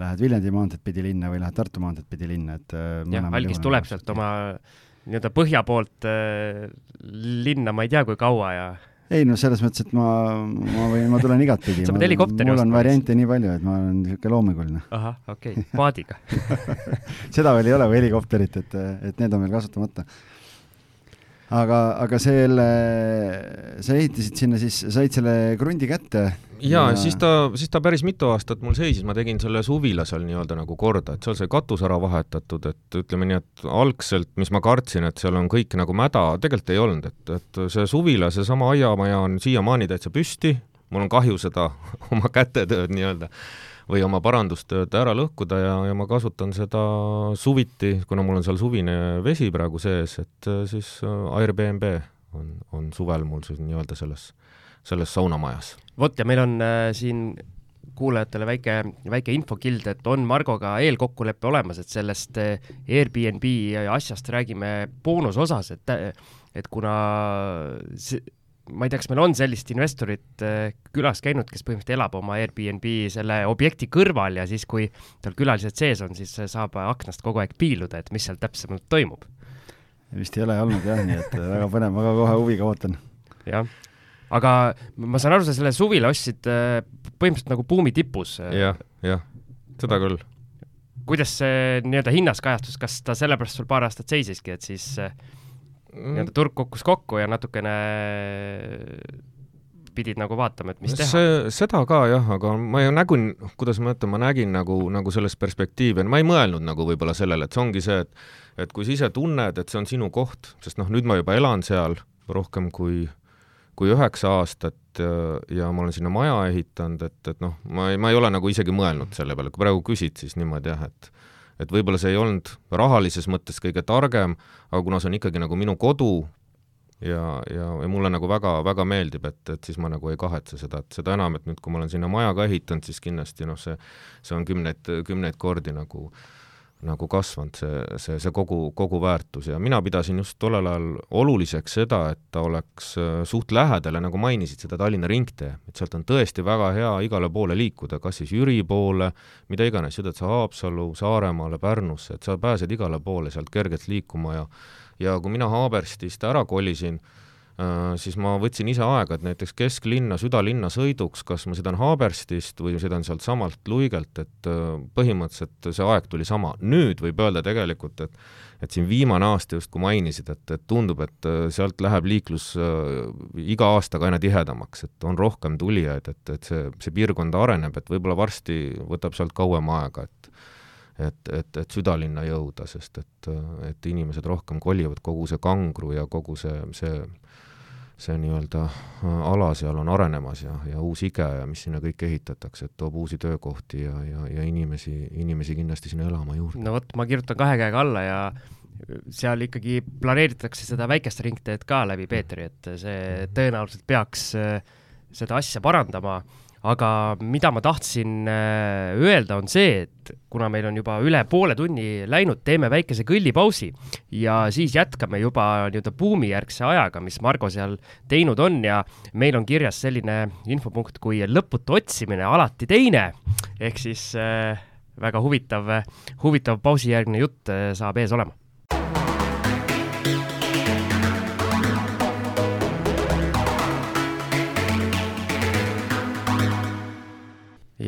lähed Viljandi maanteed pidi linna või lähed Tartu maanteed pidi linna, et äh, jah, algis tuleb sealt oma nii-öelda põhja poolt äh, linna, ma ei tea, kui kaua ja ei no selles mõttes, et ma, ma võin, ma tulen igatpidi sa pead helikopteri ostma. mul on variante nii palju, et ma olen niisugune loominguline. ahah, okei okay., paadiga seda veel ei ole, või helikopterit, et, et need on veel kasutamata aga, aga selle, sa ehitasid sinna siis, said selle krundi kätte? jaa ja..., siis ta, siis ta päris mitu aastat mul seisis, ma tegin selle suvila seal nii-öelda nagu korda, et seal sai katus ära vahetatud, et ütleme nii, et algselt, mis ma kartsin, et seal on kõik nagu mäda, tegelikult ei olnud, et, et see suvila, seesama aiamaja on siiamaani täitsa püsti, mul on kahju seda oma kätetööd nii-öelda või oma parandustööd ära lõhkuda ja, ja ma kasutan seda suviti, kuna mul on seal suvine vesi praegu sees, et äh, siis äh, Airbnb on, on suvel mul siis nii-öelda selles, selles saunamajas. vot, ja meil on äh, siin kuulajatele väike, väike infokild, et on Margoga eelkokkulepe olemas, et sellest äh, Airbnb asjast räägime boonusosas, et, et kuna see, ma ei tea, kas meil on sellist investorit äh, külas käinud, kes põhimõtteliselt elab oma Airbnb selle objekti kõrval ja siis, kui tal külalised sees on, siis saab aknast kogu aeg piiluda, et mis seal täpsemalt toimub. vist ei ole olnud jah, nii et väga põnev, väga kohe huviga ootan. jah, aga ma saan aru, sa selle suvila ostsid äh, põhimõtteliselt nagu buumi tipus. Äh. jah, jah, seda küll. kuidas see nii-öelda hinnas kajastus, kas ta sellepärast sul paar aastat seisiski, et siis Mm. Nii-öelda turg kukkus kokku ja natukene pidid nagu vaatama, et mis teha. see, seda ka jah, aga ma ju nägin, kuidas ma ütlen, ma nägin nagu, nagu sellest perspektiivi, ma ei mõelnud nagu võib-olla sellele, et see ongi see, et et kui sa ise tunned, et see on sinu koht, sest noh, nüüd ma juba elan seal rohkem kui, kui üheksa aastat ja, ja ma olen sinna maja ehitanud, et, et noh, ma ei, ma ei ole nagu isegi mõelnud selle peale, kui praegu küsid, siis niimoodi jah, et et võib-olla see ei olnud rahalises mõttes kõige targem, aga kuna see on ikkagi nagu minu kodu ja, ja, ja mulle nagu väga, väga meeldib, et, et siis ma nagu ei kahetse seda, et seda enam, et nüüd, kui ma olen sinna maja ka ehitanud, siis kindlasti noh, see, see on kümneid, kümneid kordi nagu äh, nagu kasvanud, see, see, see kogu, kogu väärtus. Ja mina pidasin just tollel ajal oluliseks seda, et ta oleks äh, suht lähedal ja nagu mainisid, seda Tallinna ringtee, et sealt on tõesti väga hea igale poole liikuda, kas siis Jüri poole, mida iganes, sõidad sa Haapsallu, Saaremaale, Pärnusse, et sa pääsed igale poole sealt kergelt liikuma ja ja kui mina Haaberstist ära kolisin, siis ma võtsin ise aega, et näiteks kesklinna, südalinna sõiduks, kas ma sõidan Haaberstist või sõidan sealtsamalt Luigelt, et äh, põhimõtteliselt see aeg tuli sama. nüüd võib öelda tegelikult, et et siin viimane aasta justkui mainisid, et, et tundub, et äh, sealt läheb liiklus äh, iga aastaga aina tihedamaks, et on rohkem tulijaid, et, et see, see piirkond areneb, et võib-olla varsti võtab sealt kauem aega, et et, et, et südalinna jõuda, sest et, et inimesed rohkem kolivad, kogu see kangru ja kogu see, see see nii-öelda äh, ala seal on arenemas ja, ja uus IGE ja mis sinna kõik ehitatakse, et toob uusi töökohti ja, ja, ja inimesi, inimesi kindlasti sinna elama juurde. no vot, ma kirjutan kahe käega alla ja seal ikkagi planeeritakse seda väikest ringteed ka läbi Peetri, et see tõenäoliselt peaks äh, seda asja parandama aga mida ma tahtsin äh, öelda, on see, et kuna meil on juba üle poole tunni läinud, teeme väikese kõllipausi ja siis jätkame juba nii-öelda buumijärgse ajaga, mis Margo seal teinud on ja meil on kirjas selline infopunkt kui lõputu otsimine, alati teine. ehk siis äh, väga huvitav, huvitav pausijärgne jutt äh, saab ees olema.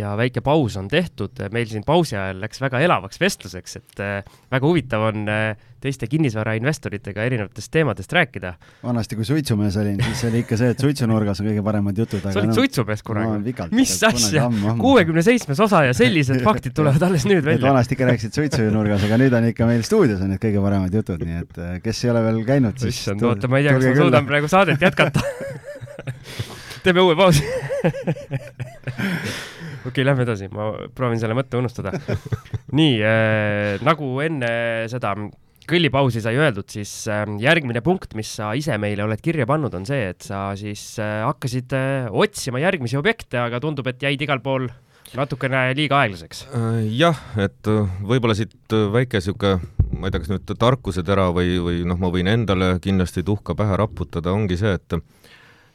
Ja väike paus on tehtud, meil siin pausi ajal läks väga elavaks vestluseks, et äh, väga huvitav on äh, teiste kinnisvarainvestoritega erinevatest teemadest rääkida. vanasti, kui suitsumees olin, siis oli ikka see, et suitsunurgas on kõige paremad jutud. sa olid no, suitsumees kunagi mis asja, kuuekümne seitsmes osa ja sellised faktid tulevad alles nüüd välja. vanasti ikka rääkisid suitsunurgas, aga nüüd on ikka meil stuudios on need kõige paremad jutud, nii et äh, kes ei ole veel käinud, siis issand, oota, ma ei tea, kas ma suudan praegu saadet jätkata teeme uue pausi okei lähme edasi, ma proovin selle mõtte unustada. nii äh,, nagu enne seda kõllipausi sai öeldud, siis äh, järgmine punkt, mis sa ise meile oled kirja pannud, on see, et sa siis äh, hakkasid äh, otsima järgmisi objekte, aga tundub, et jäid igal pool natukene liiga aeglaseks. Äh, jah, et äh, võib-olla siit äh, väike niisugune, ma ei tea, kas nüüd tarkusetera või, või noh, ma võin endale kindlasti tuhka pähe raputada, ongi see, et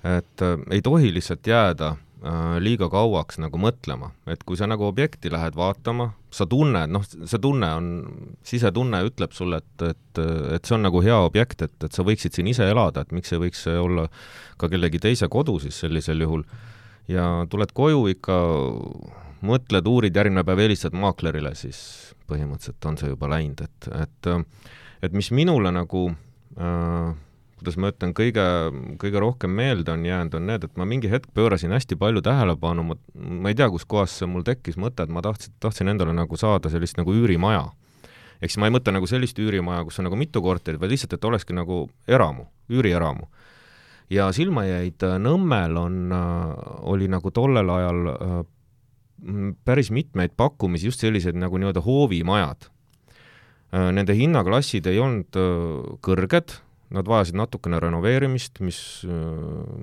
et ei tohi lihtsalt jääda liiga kauaks nagu mõtlema, et kui sa nagu objekti lähed vaatama, sa tunned, noh, see tunne on, sisetunne ütleb sulle, et, et, et see on nagu hea objekt, et, et sa võiksid siin ise elada, et miks ei võiks see olla ka kellegi teise kodu siis sellisel juhul. ja tuled koju ikka, mõtled, uurid, järgmine päev helistad maaklerile, siis põhimõtteliselt on see juba läinud, et, et et mis minule nagu äh, kuidas ma ütlen, kõige, kõige rohkem meelde on jäänud, on need, et ma mingi hetk pöörasin hästi palju tähelepanu, ma, ma ei tea, kuskohast see mul tekkis mõte, et ma tahtsin, tahtsin endale nagu saada sellist nagu üürimaja. ehk siis ma ei mõtle nagu sellist üürimaja, kus on nagu mitu korterit, vaid lihtsalt, et olekski nagu eramu, üürieramu. ja silma jäid, Nõmmel on, oli nagu tollel ajal päris mitmeid pakkumisi, just sellised nagu nii-öelda hoovimajad. Nende hinnaklassid ei olnud kõrged Nad vajasid natukene renoveerimist, mis,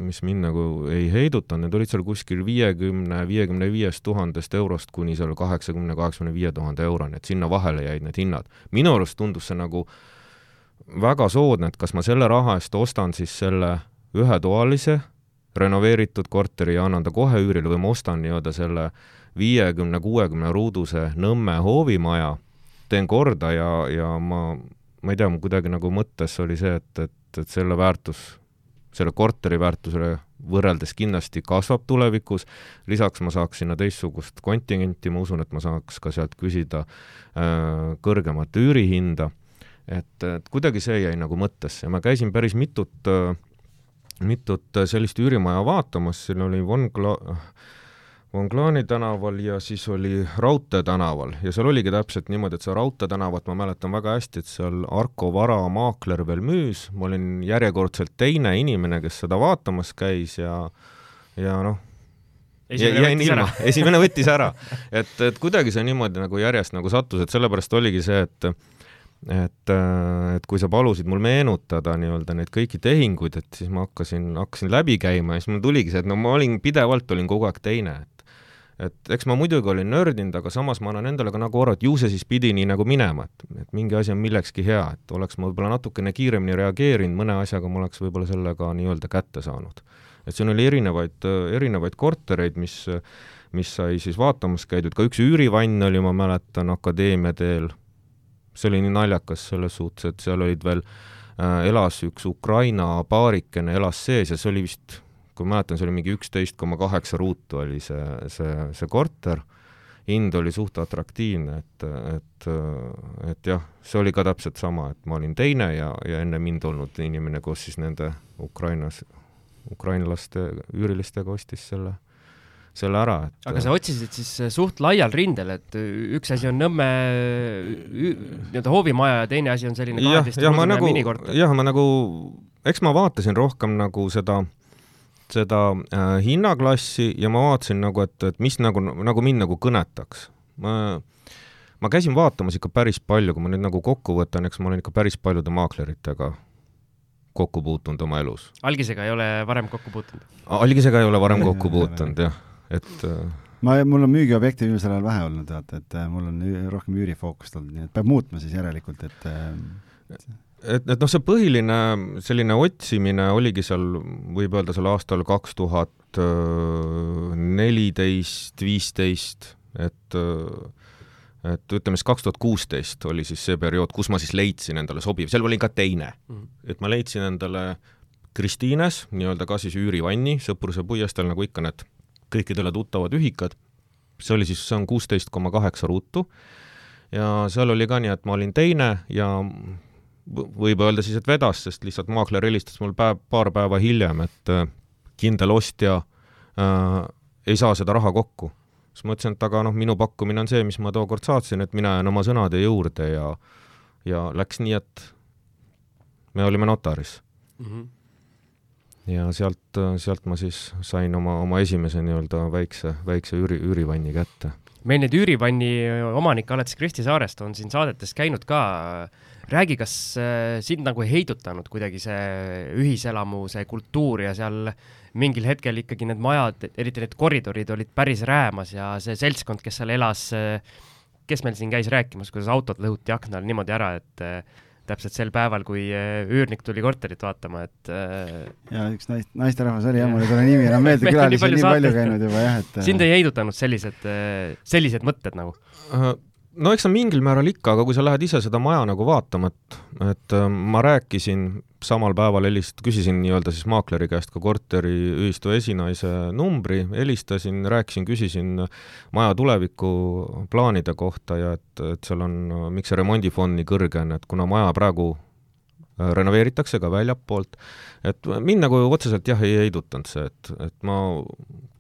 mis mind nagu ei heidutanud, need olid seal kuskil viiekümne, viiekümne viiest tuhandest eurost kuni seal kaheksakümne, kaheksakümne viie tuhande euroni, et sinna vahele jäid need hinnad. minu arust tundus see nagu väga soodne, et kas ma selle raha eest ostan siis selle ühetoalise renoveeritud korteri ja annan ta kohe üürile või ma ostan nii-öelda selle viiekümne, kuuekümne ruuduse Nõmme hoovimaja, teen korda ja, ja ma ma ei tea, mul kuidagi nagu mõttes oli see, et, et, et selle väärtus, selle korteri väärtusele võrreldes kindlasti kasvab tulevikus, lisaks ma saaks sinna teistsugust kontingenti, ma usun, et ma saaks ka sealt küsida äh, kõrgemat üürihinda, et, et kuidagi see jäi nagu mõttesse. Ja ma käisin päris mitut äh, mitut sellist üürimaja vaatamas, siin oli Von Kla-, Vonglani tänaval ja siis oli Raudtee tänaval. Ja seal oligi täpselt niimoodi, et seda Raudtee tänavat ma mäletan väga hästi, et seal Arko Vara maakler veel müüs, ma olin järjekordselt teine inimene, kes seda vaatamas käis ja ja noh, jäin ilma, esimene võttis ära. et, et kuidagi see niimoodi nagu järjest nagu sattus, et sellepärast oligi see, et et, et kui sa palusid mul meenutada nii-öelda neid kõiki tehinguid, et siis ma hakkasin, hakkasin läbi käima ja siis mul tuligi see, et no ma olin pidevalt, olin kogu aeg teine, et et eks ma muidugi olin nördinud, aga samas ma annan endale ka nagu aru, et ju see siis pidi nii nagu minema, et, et mingi asi on millekski hea, et oleks ma võib-olla natukene kiiremini reageerinud, mõne asjaga ma oleks võib-olla selle ka nii-öelda kätte saanud. et siin oli erinevaid, erinevaid kortereid, mis, mis sai siis vaatamas käidud, ka üks üürivann oli, ma mäletan, Akadeemia teel, see oli nii naljakas selles suhtes, et seal olid veel äh, elas üks Ukraina paarikene, elas sees ja see oli vist kui mäletan, see oli mingi üksteist koma kaheksa ruutu oli see, see, see korter, hind oli suht atraktiivne, et, et, et jah, see oli ka täpselt sama, et ma olin teine ja, ja enne mind olnud inimene koos siis nende Ukrainas, ukrainlaste üürilistega ostis selle selle ära, et aga sa otsisid siis suht laial rindel, et üks asi on Nõmme nii-öelda hoovimaja ja teine asi on selline kaheteist ruudune nagu, minikorter? jah, ma nagu, eks ma vaatasin rohkem nagu seda äh, seda äh, hinnaklassi ja ma vaatasin nagu, et, et mis nagu, nagu mind nagu kõnetaks. ma, ma käisin vaatamas ikka päris palju, kui ma nüüd nagu kokku võtan, eks ma olen ikka päris paljude maakleritega kokku puutunud oma elus. algisega ei ole varem kokku puutunud? algisega ei ole varem kokku puutunud jah, et äh, ma, mul on müügiobjekte viimasel ajal vähe olnud, vaata, et äh, mul on rohkem üürifookust olnud, nii et peab muutma siis järelikult, et äh, et, et noh, see põhiline selline otsimine oligi seal, võib öelda seal aastal kaks tuhat neliteist, viisteist, et et ütleme siis kaks tuhat kuusteist oli siis see periood, kus ma siis leidsin endale sobiv, seal olin ka teine mm. -hmm. et ma leidsin endale Kristiines nii-öelda ka siis üürivanni Sõpruse puiesteel, nagu ikka need kõikidele tuttavad ühikad, see oli siis, see on kuusteist koma kaheksa ruutu ja seal oli ka nii, et ma olin teine ja võib öelda siis, et vedas, sest lihtsalt maakler helistas mul päev, paar päeva hiljem, et äh, kindel ostja äh, ei saa seda raha kokku. siis ma ütlesin, et aga noh, minu pakkumine on see, mis ma tookord saatsin, et mina jään oma sõnade juurde ja ja läks nii, et me olime notaris mm. -hmm. ja sealt, sealt ma siis sain oma, oma esimese nii-öelda väikse, väikse üüri, üürivanni kätte. Meil neid üürivanni omanikke alates Kristi Saarest on siin saadetes käinud ka. Räägi, kas äh, sind nagu ei heidutanud kuidagi see ühiselamu, see kultuur ja seal mingil hetkel ikkagi need majad, eriti need koridorid olid päris räämas ja see seltskond, kes seal elas, äh, kes meil siin käis rääkimas, kuidas autod lõhuti akna all niimoodi ära, et äh, täpselt sel päeval, kui üürnik tuli korterit vaatama, et ja üks naist, naisterahvas oli jah, mul ei tule nimi enam meelde, külalisi on nii palju käinud juba jah, et sind ei heidutanud sellised, sellised mõtted nagu? Uh,? No eks ta mingil määral ikka, aga kui sa lähed ise seda maja nagu vaatama, et, et äh, ma rääkisin samal päeval helist-, küsisin nii-öelda siis maakleri käest ka korteriühistu esinaise numbri, helistasin, rääkisin, küsisin maja tulevikuplaanide kohta ja et, et seal on, miks see remondifond nii kõrge on, et kuna maja praegu renoveeritakse ka väljapoolt, et mind nagu otseselt jah, ei heidutanud see, et, et ma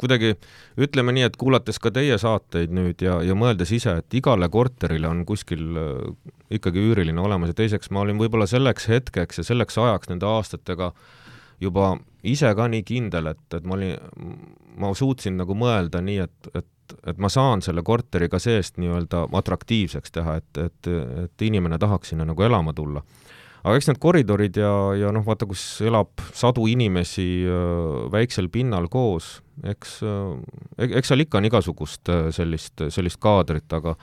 kuidagi ütleme nii, et kuulates ka teie saateid nüüd ja, ja mõeldes ise, et igale korterile on kuskil äh, ikkagi üüriline olemas ja teiseks ma olin võib-olla selleks hetkeks ja selleks ajaks nende aastatega juba ise ka nii kindel, et, et ma olin, ma suutsin nagu mõelda nii, et, et, et ma saan selle korteri ka seest nii-öelda atraktiivseks teha, et, et, et inimene tahaks sinna nagu elama tulla aga eks need koridorid ja, ja noh, vaata, kus elab sadu inimesi äh, väiksel pinnal koos, eks, äh, eks seal ikka on igasugust äh, sellist, sellist kaadrit, aga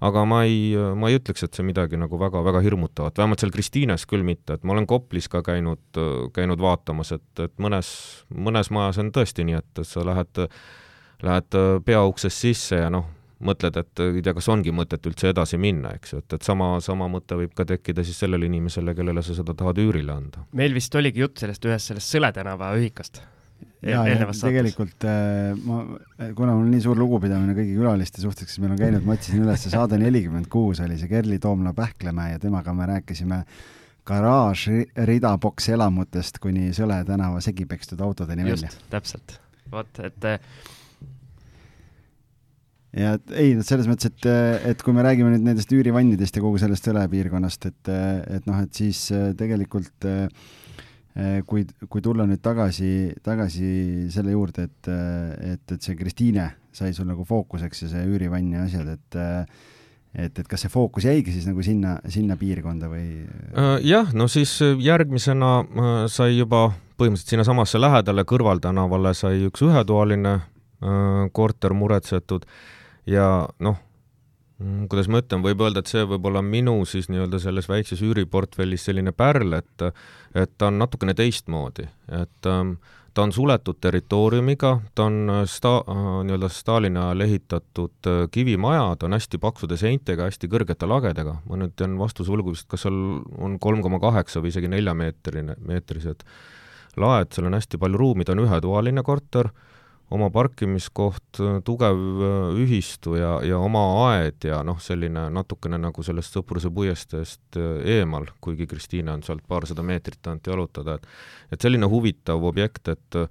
aga ma ei, ma ei ütleks, et see midagi nagu väga-väga hirmutavat, vähemalt seal Kristiines küll mitte, et ma olen Koplis ka käinud, käinud vaatamas, et, et mõnes, mõnes majas on tõesti nii, et sa lähed, lähed peauksest sisse ja noh, mõtled, et ei tea, kas ongi mõtet üldse edasi minna, eks ju, et, et sama, sama mõte võib ka tekkida siis sellele inimesele, kellele sa seda tahad üürile anda. meil vist oligi jutt sellest ühest sellest Sõle tänava ühikast e-, ja, ja tegelikult äh, ma, kuna mul on nii suur lugupidamine kõigi külaliste suhtes, kes meil on käinud, ma otsisin üles saade nelikümmend kuus oli see Kerli Toomla Pähklemäe ja temaga me rääkisime garaaž rida boks elamutest kuni Sõle tänava segi pekstud autodeni Just, välja. täpselt, vot, et ja et ei, selles mõttes, et, et kui me räägime nüüd nendest üürivannidest ja kogu sellest Sõle piirkonnast, et, et noh, et siis tegelikult kui, kui tulla nüüd tagasi, tagasi selle juurde, et, et, et see Kristiine sai sul nagu fookuseks ja see üürivann ja asjad, et et, et kas see fookus jäigi siis nagu sinna, sinna piirkonda või? Äh, jah, no siis järgmisena äh, sai juba põhimõtteliselt sinnasamasse lähedale kõrvaltänavale sai üks ühetoaline äh, korter muretsetud ja noh, mm, kuidas ma ütlen, võib öelda, et see võib olla minu siis nii-öelda selles väikses üüriportfellis selline pärl, et et ta on natukene teistmoodi, et ähm, ta on suletud territooriumiga, ta on äh, sta-, äh, nii-öelda Stalini ajal ehitatud äh, kivimaja, ta on hästi paksude seintega, hästi kõrgete lagedega, ma nüüd jään vastuse võlgu vist, kas seal on kolm koma kaheksa või isegi neljameetrine, meetrised laed, seal on hästi palju ruumi, ta on ühetoaline korter oma parkimiskoht, tugev äh, ühistu ja, ja oma aed ja noh, selline natukene nagu sellest Sõpruse puiesteest äh, eemal, kuigi Kristiine on sealt paarsada meetrit ainult jalutada, et et selline huvitav objekt, et äh,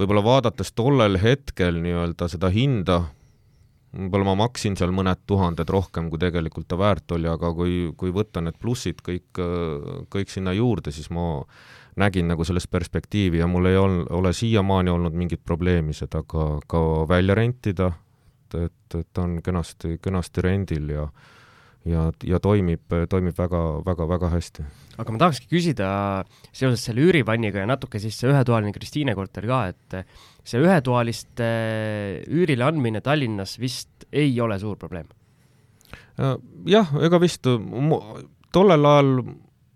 võib-olla vaadates tollel hetkel nii-öelda seda hinda, võib-olla ma maksin seal mõned tuhanded rohkem, kui tegelikult ta väärt oli, aga kui, kui võtta need plussid kõik, kõik sinna juurde, siis ma nägin nagu sellest perspektiivi ja mul ei ol-, ole siiamaani olnud mingit probleemi seda ka, ka välja rentida, et, et, et ta on kenasti, kenasti rendil ja ja, ja toimib, toimib väga, väga, väga hästi. aga ma tahakski küsida seoses selle üürivanniga ja natuke siis see ühetoaline Kristiine korter ka, et see ühetoaliste üürile andmine Tallinnas vist ei ole suur probleem? jah, ega vist tollel ajal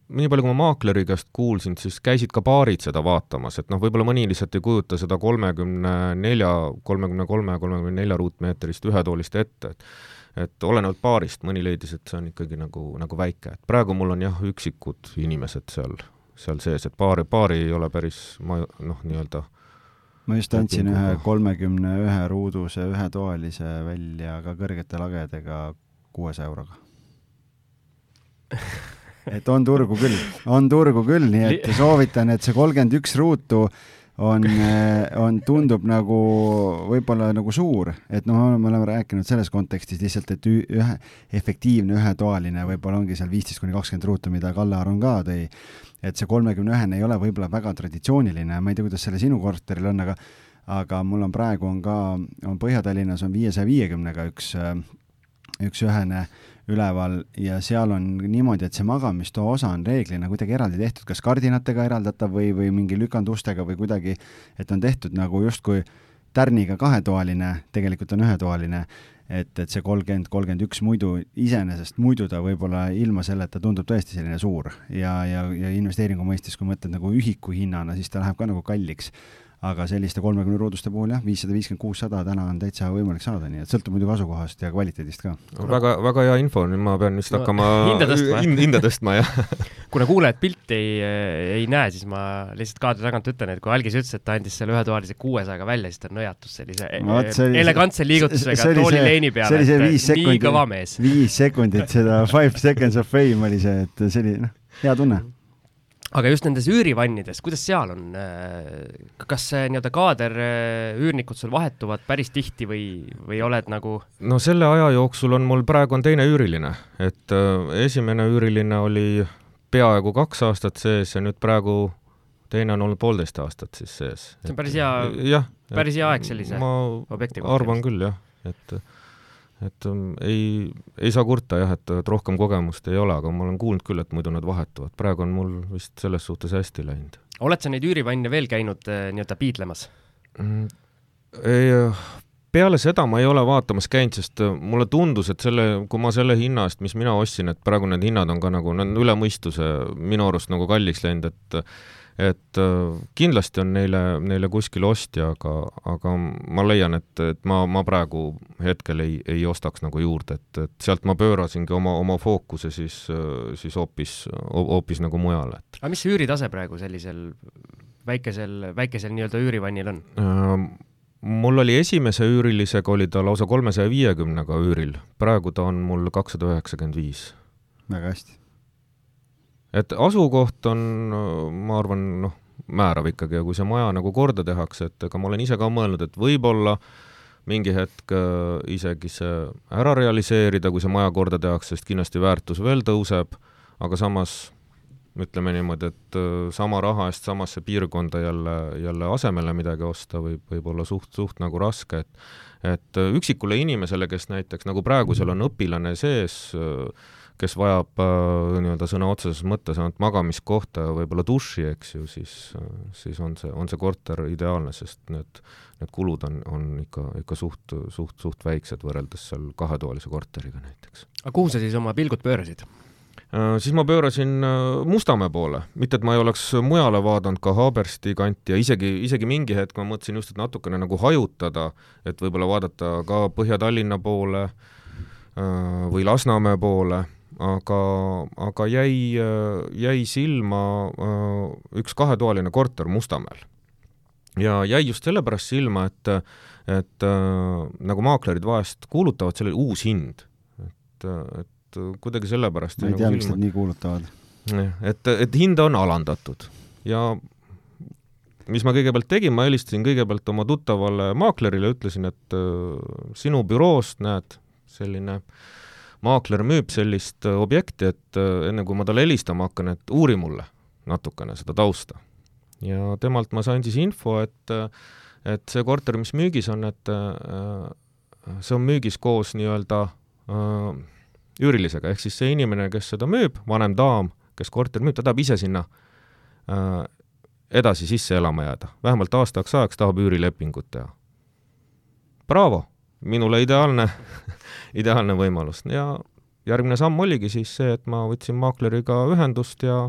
nii palju, kui ma maakleri käest kuulsin, siis käisid ka baarid seda vaatamas, et noh, võib-olla mõni lihtsalt ei kujuta seda kolmekümne nelja, kolmekümne kolme, kolmekümne nelja ruutmeetrist ühetoolist ette, et et olenevalt baarist, mõni leidis, et see on ikkagi nagu, nagu väike, et praegu mul on jah, üksikud inimesed seal, seal sees, et baari, baari ei ole päris ma noh, nii-öelda ma just andsin ühe kolmekümne ühe ruuduse ühetoalise välja ka kõrgete lagedega kuuesaja euroga et on turgu küll, on turgu küll, nii et soovitan, et see kolmkümmend üks ruutu on, eh, on, tundub nagu võib-olla nagu suur, et noh, me oleme rääkinud selles kontekstis lihtsalt, et ühe, efektiivne ühetoaline võib-olla ongi seal viisteist kuni kakskümmend ruutu, mida Kalle Aron ka tõi. et see kolmekümne ühene ei ole võib-olla väga traditsiooniline, ma ei tea, kuidas selle sinu korteril on, aga aga mul on praegu on ka, on Põhja-Tallinnas on viiesaja viiekümnega üks, üks ühene äh, üleval ja seal on niimoodi, et see magamistoa osa on reeglina kuidagi eraldi tehtud, kas kardinatega eraldatav või, või mingi lükandustega või kuidagi, et on tehtud nagu justkui tärniga kahetoaline, tegelikult on ühetoaline, et, et see kolmkümmend, kolmkümmend üks muidu, iseenesest muidu ta võib-olla ilma selleta tundub tõesti selline suur ja, ja, ja investeeringu mõistes, kui mõtled nagu ühiku hinnana, siis ta läheb ka nagu kalliks aga selliste kolmekümne ruuduste puhul jah, viissada viiskümmend, kuussada täna on täitsa võimalik saada, nii et sõltub muidugi asukohast ja kvaliteedist ka. väga, väga hea info, nüüd ma pean vist no, hakkama hinda tõstma, hinda tõstma, jah kuna kuulajad pilti ei, ei näe, siis ma lihtsalt kaadri tagant ütlen, et kui Algis ütles, et ta andis selle ühetoalise kuuesajaga välja, siis ta nõjatus sellise no, oli, elegantse liigutusega tooli leini peale, et sekundit, nii kõva mees. viis sekundit seda five seconds of fame oli see, et see oli noh, hea tunne aga just nendes üürivannides, kuidas seal on, äh, kas see nii-öelda kaader, äh, üürnikud sul vahetuvad päris tihti või, või oled nagu? no selle aja jooksul on mul praegu on teine üüriline, et äh, esimene üüriline oli peaaegu kaks aastat sees ja nüüd praegu teine on olnud poolteist aastat siis sees. see on päris hea, päris hea aeg sellise objekti kohta. arvan küll jah, et et um, ei, ei saa kurta jah, et, et rohkem kogemust ei ole, aga ma olen kuulnud küll, et muidu nad vahetuvad. praegu on mul vist selles suhtes hästi läinud. oled sa neid üürivanne veel käinud äh, nii-öelda piidlemas mm,? ei, peale seda ma ei ole vaatamas käinud, sest äh, mulle tundus, et selle, kui ma selle hinna eest, mis mina ostsin, et praegu need hinnad on ka nagu, need on üle mõistuse minu arust nagu kalliks läinud, et et äh, kindlasti on neile, neile kuskil ostja, aga, aga ma leian, et, et ma, ma praegu hetkel ei, ei ostaks nagu juurde, et, et sealt ma pöörasingi oma, oma fookuse siis, siis hoopis, hoopis nagu mujale, aga mis see üüritase praegu sellisel väikesel, väikesel nii-öelda üürivannil on äh,? mul oli esimese üürilisega, oli ta lausa kolmesaja viiekümnega üüril, praegu ta on mul kakssada üheksakümmend viis. väga hästi et asukoht on, ma arvan, noh, määrav ikkagi ja kui see maja nagu korda tehakse, et ega ma olen ise ka mõelnud, et võib-olla mingi hetk äh, isegi see ära realiseerida, kui see maja korda tehakse, sest kindlasti väärtus veel tõuseb, aga samas ütleme niimoodi, et äh, sama raha eest samasse piirkonda jälle, jälle asemele midagi osta võib, võib olla suht, suht nagu raske, et et äh, üksikule inimesele, kes näiteks nagu praegu seal on õpilane sees äh,, kes vajab äh, nii-öelda sõna otseses mõttes ainult magamiskohta ja võib-olla duši, eks ju, siis, siis on see, on see korter ideaalne, sest need, need kulud on, on ikka, ikka suht, suht, suht väiksed võrreldes seal kahetoalise korteriga näiteks. aga kuhu sa siis oma pilgud pöörasid? Äh, siis ma pöörasin äh, Mustamäe poole, mitte et ma ei oleks mujale vaadanud, ka Haabersti kanti ja isegi, isegi mingi hetk ma mõtlesin just, et natukene nagu hajutada, et võib-olla vaadata ka Põhja-Tallinna poole või Lasnamäe poole aga, aga jäi, jäi silma äh, üks kahetoaline korter Mustamäel. ja jäi just sellepärast silma, et, et äh, nagu maaklerid vahest kuulutavad sellele uus hind. et, et kuidagi sellepärast ma ei nagu tea, miks nad nii kuulutavad. et, et hinda on alandatud ja mis ma kõigepealt tegin, ma helistasin kõigepealt oma tuttavale maaklerile, ütlesin, et äh, sinu büroost, näed, selline äh, maakler müüb sellist äh, objekti, et äh, enne kui ma talle helistama hakkan, et uuri mulle natukene seda tausta. ja temalt ma sain siis info, et, äh, et see korter, mis müügis on, et see on müügis koos nii-öelda üürilisega, ehk siis see inimene, kes seda müüb, vanem daam, kes korteri müüb, ta tahab ise sinna edasi sisse elama jääda, vähemalt aastaks ajaks tahab üürilepingut teha. Bravo, minule ideaalne ideaalne võimalus. Ja järgmine samm oligi siis see, et ma võtsin maakleriga ühendust ja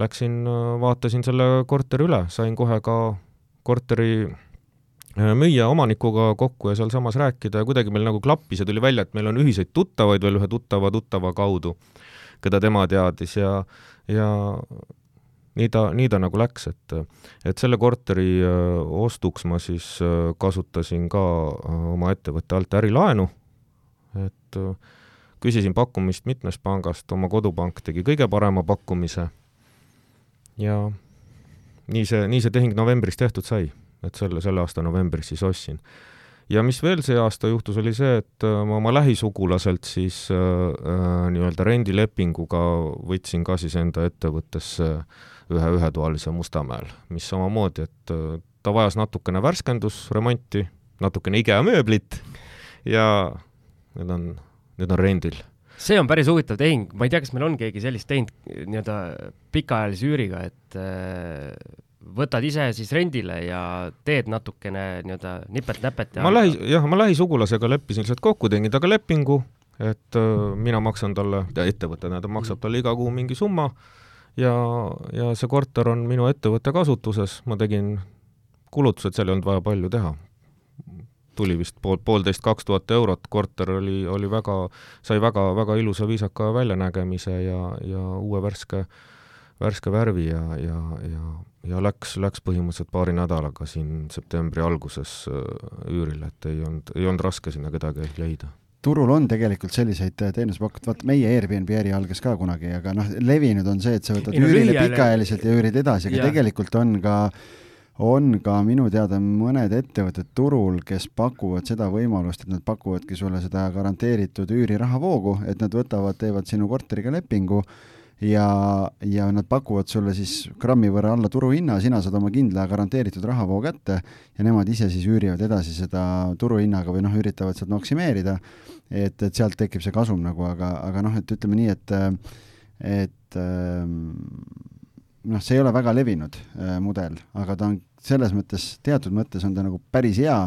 läksin, vaatasin selle korteri üle, sain kohe ka korteri äh, müüja omanikuga kokku ja sealsamas rääkida. Ja kuidagi meil nagu klappis ja tuli välja, et meil on ühiseid tuttavaid veel ühe tuttava tuttava kaudu, keda tema teadis. Ja, ja nii ta, nii ta nagu läks, et, et selle korteri äh, ostuks ma siis äh, kasutasin ka oma ettevõtte alt ärilaenu et äh, küsisin pakkumist mitmest pangast, oma kodupank tegi kõige parema pakkumise ja nii see, nii see tehing novembris tehtud sai, et selle, selle aasta novembris siis ostsin. ja mis veel see aasta juhtus, oli see, et äh, ma oma lähisugulaselt siis äh, äh, nii-öelda rendilepinguga võtsin ka siis enda ettevõttesse ühe ühetoalise Mustamäel, mis samamoodi, et äh, ta vajas natukene värskendusremonti, natukene IKEA mööblit ja need on, need on rendil. see on päris huvitav tehing, ma ei tea, kas meil on keegi sellist teinud nii-öelda pikaajalise üüriga, et äh, võtad ise siis rendile ja teed natukene nii-öelda nipet-näpet ja ma lähi, jah, ma lähisugulasega leppisin lihtsalt kokku, tegin temaga lepingu, et äh, mina maksan talle, ettevõte tähendab, maksab talle iga kuu mingi summa ja, ja see korter on minu ettevõtte kasutuses, ma tegin kulutused, seal ei olnud vaja palju teha. Tuli vist pool, poolteist, kaks tuhat eurot, korter oli, oli väga, sai väga, väga ilusa viisaka väljanägemise ja, ja uue värske, värske värvi ja, ja, ja, ja läks, läks põhimõtteliselt paari nädalaga siin septembri alguses äh, üürile, et ei olnud, ei olnud raske sinna kedagi leida turul on tegelikult selliseid teenusepakkujaid, vaata meie Airbnb äri algas ka kunagi, aga noh, levinud on see, et sa võtad üürile pikaajaliselt ja üürid edasi, aga ja. tegelikult on ka äh, on ka minu teada mõned ettevõtted turul, kes pakuvad seda võimalust, et nad pakuvadki sulle seda garanteeritud üürirahavoogu, et nad võtavad, teevad sinu korteriga lepingu ja, ja nad pakuvad sulle siis grammi võrra alla turuhinna, sina saad oma kindla garanteeritud rahavoo kätte ja nemad ise siis üürivad edasi seda turuhinnaga või noh, üritavad sealt maksimeerida, et, et sealt tekib see kasum nagu, aga, aga noh, et ütleme nii, et et ähm, noh, see ei ole väga levinud äh, mudel, aga ta on selles mõttes, teatud mõttes on ta nagu päris hea,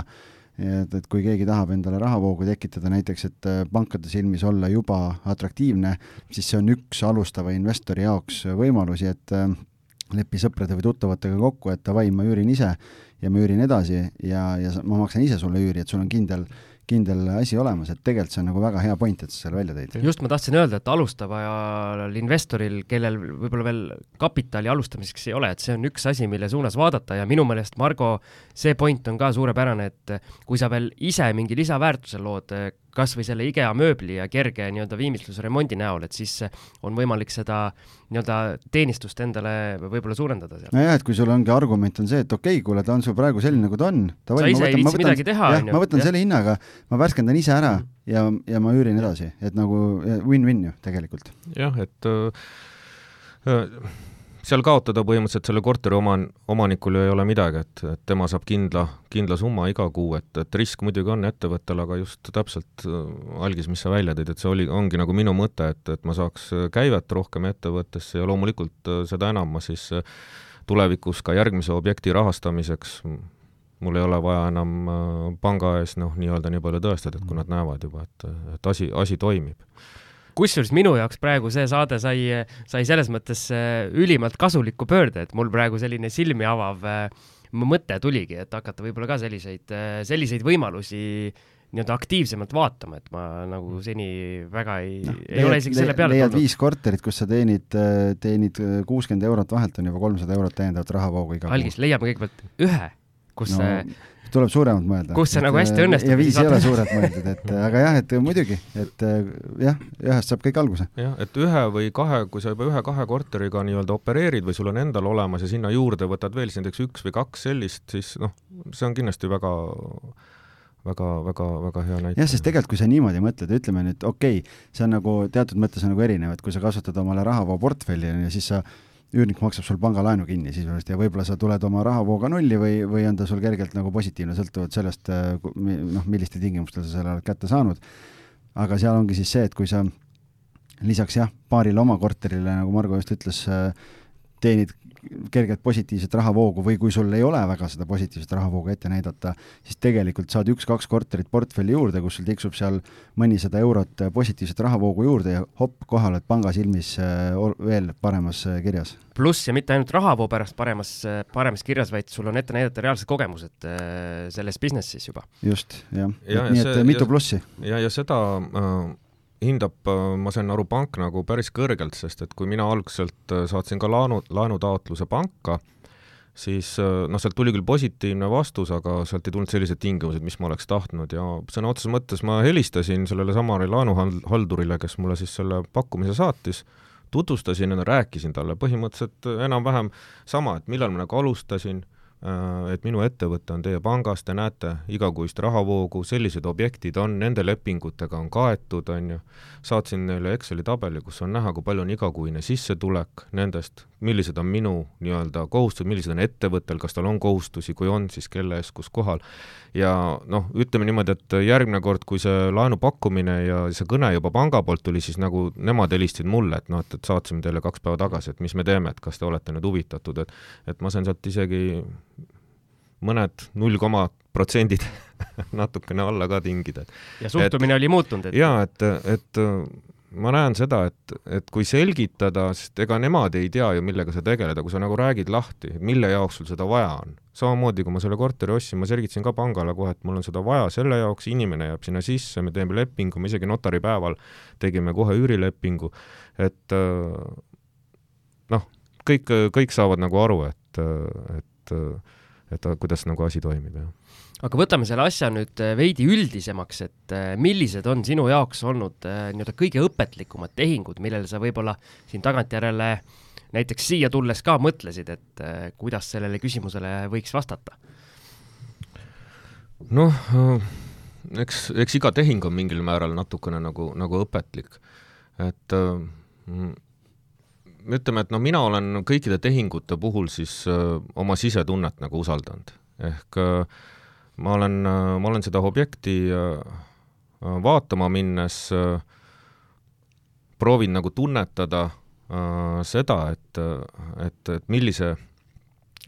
et, et kui keegi tahab endale rahavoogu tekitada näiteks, et äh, pankade silmis olla juba atraktiivne, siis see on üks alustava investori jaoks võimalusi, et äh, lepi sõprade või tuttavatega kokku, et davai, ma üürin ise ja ma üürin edasi ja, ja ma maksan ise sulle üüri, et sul on kindel äh, kindel asi olemas, et tegelikult see on nagu väga hea point, et sa selle välja tõid. just, ma tahtsin öelda, et alustaval investoril, kellel võib-olla veel kapitali alustamiseks ei ole, et see on üks asi, mille suunas vaadata ja minu meelest, Margo, see point on ka suurepärane, et kui sa veel ise mingi lisaväärtuse lood, kas või selle IKEA mööbli ja kerge nii-öelda viimistlusremondi näol, et siis on võimalik seda nii-öelda teenistust endale võib-olla suurendada seal. nojah, et kui sul ongi argument on see, et okei okay,, kuule, ta on sul praegu selline, nagu ta on. sa ise ei viitsi midagi teha, on ju. ma võtan ja. selle hinnaga, ma värskendan ise ära ja, ja ma üürin edasi, et nagu win-win ju tegelikult. jah, et äh, äh seal kaotada põhimõtteliselt selle korteri oman-, omanikul ju ei ole midagi, et, et tema saab kindla, kindla summa iga kuu, et, et risk muidugi on ettevõttel, aga just täpselt äh, algis, mis sa välja tõid, et see oli, ongi nagu minu mõte, et, et ma saaks käivet rohkem ettevõttesse ja loomulikult äh, seda enam ma siis äh, tulevikus ka järgmise objekti rahastamiseks mul ei ole vaja enam panga ees noh, nii-öelda nii palju tõestada, et kui nad näevad juba, et, et asi, asi toimib kusjuures minu jaoks praegu see saade sai, sai selles mõttes äh, ülimalt kasuliku pöörde, et mul praegu selline silmi avav äh, mõte tuligi, et hakata võib-olla ka selliseid, äh, selliseid võimalusi nii-öelda aktiivsemalt vaatama, et ma nagu seni väga ei no,, ei leiad, ole isegi selle peale leiad viis korterit, kus sa teenid, teenid kuuskümmend eurot vahelt, on juba kolmsada eurot täiendavat rahavoogu iga kuu. algis, leiame kõigepealt ühe, kus no, tuleb suuremalt mõelda. kus see nagu hästi äh, õnnestub. ja viis ei ole suurelt mõeldud, et äh, aga jah, et muidugi, et äh, jah, ühest saab kõik alguse. jah, et ühe või kahe, kui sa juba ühe-kahe korteriga nii-öelda opereerid või sul on endal olemas ja sinna juurde võtad veel siis näiteks üks või kaks sellist, siis noh, see on kindlasti väga väga, väga, väga hea näide. jah, sest tegelikult, kui sa niimoodi mõtled, ütleme nüüd, okei okay,, see on nagu teatud mõttes on nagu erinev, et kui sa kasvatad omale rahavoo portfelli ja siis sa üürnik maksab sul pangalaenu kinni sisuliselt ja võib-olla sa tuled oma rahavooga nulli või, või on ta sul kergelt nagu positiivne, sõltuvalt sellest, äh, noh, millistel tingimustel sa selle oled kätte saanud. aga seal ongi siis see, et kui sa lisaks jah, paarile oma korterile, nagu Margo just ütles, äh, teenid kerget positiivset rahavoogu või kui sul ei ole väga seda positiivset rahavoogu ette näidata, siis tegelikult saad üks-kaks korterit portfelli juurde, kus sul tiksub seal mõnisada eurot positiivset rahavoogu juurde ja hopp, kohe oled panga silmis äh, veel paremas äh, kirjas. pluss ja mitte ainult rahavoo pärast paremas, äh, paremas kirjas, vaid sul on ette näidata reaalsed kogemused selles business'is juba. just, jah ja,. nii et mitu plussi. ja, ja seda äh hindab, äh, ma sain aru, pank nagu päris kõrgelt, sest et kui mina algselt äh, saatsin ka laenu, laenutaotluse panka, siis äh, noh, sealt tuli küll positiivne vastus, aga sealt ei tulnud sellised tingimused, mis ma oleks tahtnud ja sõna otseses mõttes ma helistasin sellele samale laenuhaldurile, kes mulle siis selle pakkumise saatis, tutvustasin ja rääkisin talle põhimõtteliselt enam-vähem sama, et millal ma nagu alustasin et minu ettevõte on teie pangas, te näete igakuist rahavoogu, sellised objektid on, nende lepingutega on kaetud, on ju, saatsin neile Exceli tabeli, kus on näha, kui palju on igakuine sissetulek nendest, millised on minu nii-öelda kohustused, millised on ettevõttel, kas tal on kohustusi, kui on, siis kelle ees, kus kohal. ja noh, ütleme niimoodi, et järgmine kord, kui see laenu pakkumine ja see kõne juba panga poolt tuli, siis nagu nemad helistasid mulle, et noh, et, et saatsime teile kaks päeva tagasi, et mis me teeme, et kas te olete nüüd huvitatud, et et ma sain sealt isegi mõned null koma protsendid natukene alla ka tingida. ja suhtumine et, oli muutunud, et jaa, et, et ma näen seda, et, et kui selgitada, sest ega nemad ei tea ju, millega sa tegeled, aga kui sa nagu räägid lahti, mille jaoks sul seda vaja on. samamoodi, kui ma selle korteri ostsin, ma selgitasin ka pangale kohe, et mul on seda vaja selle jaoks, inimene jääb sinna sisse, me teeme lepingu, me isegi notaripäeval tegime kohe üürilepingu, et noh, kõik, kõik saavad nagu aru, et, et et kuidas nagu asi toimib, jah. Aga võtame selle asja nüüd äh, veidi üldisemaks, et äh, millised on sinu jaoks olnud äh, nii-öelda kõige õpetlikumad tehingud, millele sa võib-olla siin tagantjärele näiteks siia tulles ka mõtlesid, et kuidas sellele küsimusele võiks vastata? noh, eks, eks iga tehing on mingil määral natukene nagu, nagu õpetlik, et ütleme, et noh, mina olen kõikide tehingute puhul siis öö, oma sisetunnet nagu usaldanud, ehk öö, ma olen, ma olen seda objekti vaatama minnes proovin nagu tunnetada seda, et, et, et millise,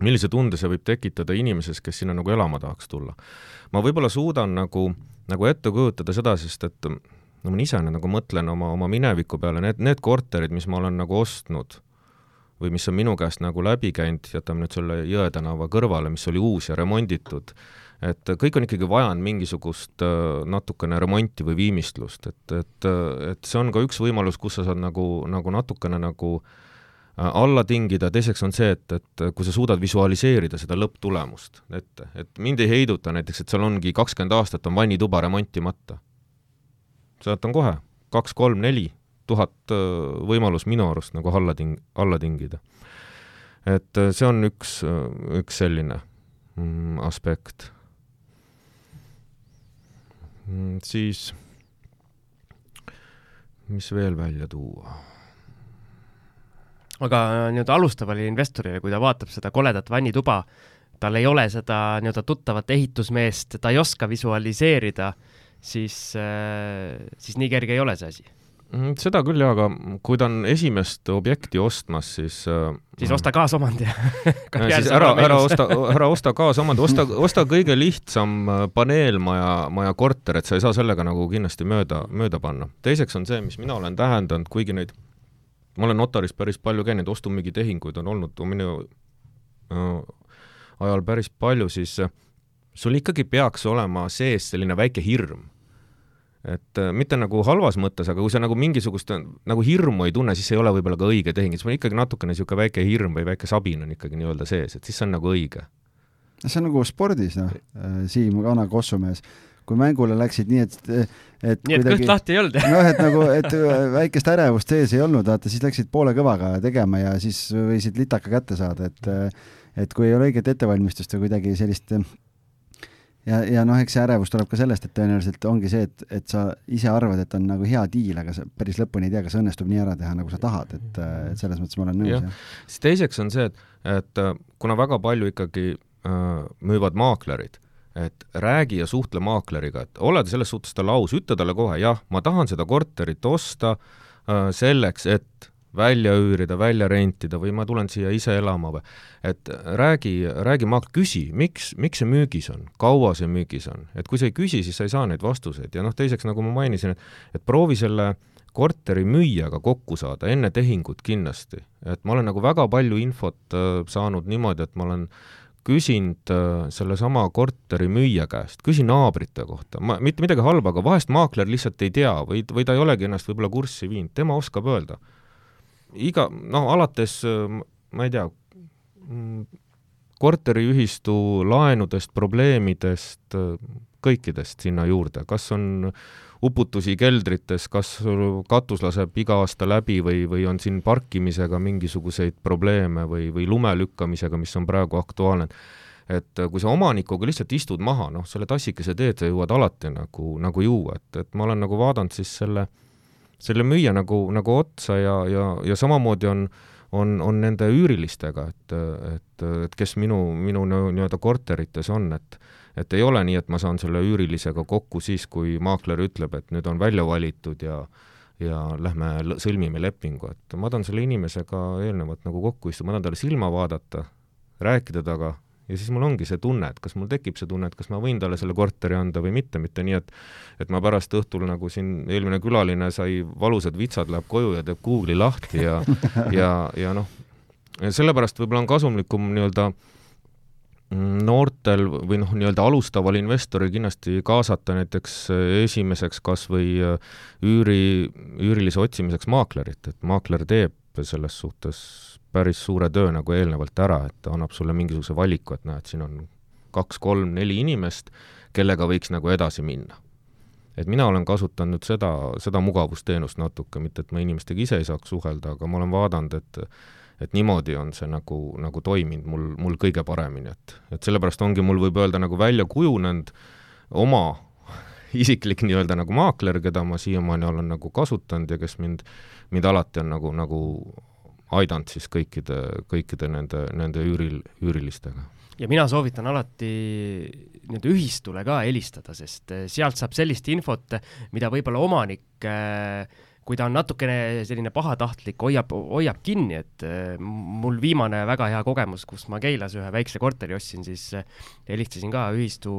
millise tunde see võib tekitada inimeses, kes sinna nagu elama tahaks tulla. ma võib-olla suudan nagu, nagu ette kujutada seda, sest et no ma ise nagu mõtlen oma, oma mineviku peale, need, need korterid, mis ma olen nagu ostnud või mis on minu käest nagu läbi käinud, jätame nüüd selle Jõe tänava kõrvale, mis oli uus ja remonditud, et kõik on ikkagi vajanud mingisugust äh, natukene remonti või viimistlust, et, et, et see on ka üks võimalus, kus sa saad nagu, nagu natukene nagu äh, alla tingida, teiseks on see, et, et kui sa suudad visualiseerida seda lõpptulemust ette, et mind ei heiduta näiteks, et seal ongi kakskümmend aastat on vannituba remontimata sealt on kohe kaks-kolm-neli tuhat äh, võimalus minu arust nagu alla ting-, alla tingida. et äh, see on üks, äh, üks selline mm, aspekt. Siis mis veel välja tuua? aga nii-öelda alustavale investorile, kui ta vaatab seda koledat vannituba, tal ei ole seda nii-öelda tuttavat ehitusmeest, ta ei oska visualiseerida äh, siis, äh, siis nii kerge ei ole see asi mm, seda küll jaa, aga kui ta on esimest objekti ostmas, siis äh, siis osta kaasomandi siis ära, ära osta, ära osta kaasomandi, osta, osta kõige lihtsam äh, paneelmaja, maja korter, et sa ei saa sellega nagu kindlasti mööda, mööda panna. teiseks on see, mis mina olen tähendanud, kuigi neid, ma olen notaris päris palju käinud, ostu-müügitehinguid on olnud minu äh, ajal päris palju, siis äh, sul ikkagi peaks olema sees selline väike hirm et äh, mitte nagu halvas mõttes, aga kui sa nagu mingisugust nagu hirmu ei tunne, siis see ei ole võib-olla ka õige tehing, siis on ikkagi natukene niisugune väike hirm või väike sabin on ikkagi nii-öelda sees, et siis see on nagu õige. see on nagu spordis, noh, äh, Siim Kana kossumees, kui mängule läksid nii, et, et nii, et kõht lahti ei olnud noh, et nagu, et väikest ärevust sees ei olnud, vaata, siis läksid poole kõvaga tegema ja siis võisid litaka kätte saada, et et kui ei ole õiget ettevalmistust või kuidagi sellist ja, ja noh, eks see ärevus tuleb ka sellest, et tõenäoliselt ongi see, et, et sa ise arvad, et on nagu hea diil, aga sa päris lõpuni ei tea, kas õnnestub nii ära teha, nagu sa tahad, et, et selles mõttes ma olen nõus, jah. siis teiseks on see, et, et äh, kuna väga palju ikkagi äh, müüvad maaklerid, et räägi ja suhtle maakleriga, et ole selles suhtes talle aus, ütle talle kohe, jah, ma tahan seda korterit osta äh, selleks, et välja üürida, välja rentida või ma tulen siia ise elama või? Et räägi, räägi maalt, küsi, miks, miks see müügis on, kaua see müügis on, et kui sa ei küsi, siis sa ei saa neid vastuseid. Ja noh, teiseks, nagu ma mainisin, et et proovi selle korteri müüjaga kokku saada enne tehingut kindlasti, et ma olen nagu väga palju infot äh, saanud niimoodi, et ma olen küsinud äh, sellesama korteri müüja käest, küsin naabrite kohta, ma, mitte midagi halba, aga vahest maakler lihtsalt ei tea või, või ta ei olegi ennast võib-olla kurssi viinud, tema oskab öelda iga, noh, alates ma ei tea, korteriühistu laenudest, probleemidest, kõikidest sinna juurde, kas on uputusi keldrites, kas katus laseb iga aasta läbi või, või on siin parkimisega mingisuguseid probleeme või, või lume lükkamisega, mis on praegu aktuaalne. et kui sa omanikuga lihtsalt istud maha, noh, selle tassikese teed sa jõuad alati nagu, nagu juua, et, et ma olen nagu vaadanud siis selle äh, selle müüa nagu, nagu otsa ja, ja, ja samamoodi on, on, on nende üürilistega, et, et, et kes minu, minu nii-öelda korterites on, et et ei ole nii, et ma saan selle üürilisega kokku siis, kui maakler ütleb, et nüüd on välja valitud ja ja lähme sõlmime lepingu, et ma tahan selle inimesega eelnevalt nagu kokku istuda, ma tahan talle silma vaadata, rääkida temaga ja siis mul ongi see tunne, et kas mul tekib see tunne, et kas ma võin talle selle korteri anda või mitte, mitte nii, et et ma pärast õhtul, nagu siin eelmine külaline sai valusad vitsad, läheb koju ja teeb Google'i lahti ja ja, ja noh, sellepärast võib-olla on kasumlikum nii-öelda noortel või noh, nii-öelda alustaval investoril kindlasti kaasata näiteks esimeseks kas või üüri, üürilise otsimiseks maaklerit, et maakler teeb selles suhtes päris suure töö nagu eelnevalt ära, et ta annab sulle mingisuguse valiku, et näed, siin on kaks-kolm-neli inimest, kellega võiks nagu edasi minna. et mina olen kasutanud seda, seda mugavusteenust natuke, mitte et ma inimestega ise ei saaks suhelda, aga ma olen vaadanud, et et niimoodi on see nagu, nagu toiminud mul, mul kõige paremini, et, et sellepärast ongi mul, võib öelda, nagu välja kujunenud oma isiklik nii-öelda nagu maakler, keda ma siiamaani olen nagu kasutanud ja kes mind, mind alati on nagu, nagu aidanud siis kõikide, kõikide nende, nende üüril, üürilistega. ja mina soovitan alati nii-öelda ühistule ka helistada, sest äh, sealt saab sellist infot, mida võib-olla omanik äh, kui ta on natukene selline pahatahtlik, hoiab, hoiab kinni, et äh, mul viimane väga hea kogemus, kus ma Keilas ühe väikse korteri ostsin, siis helistasin ka ühistu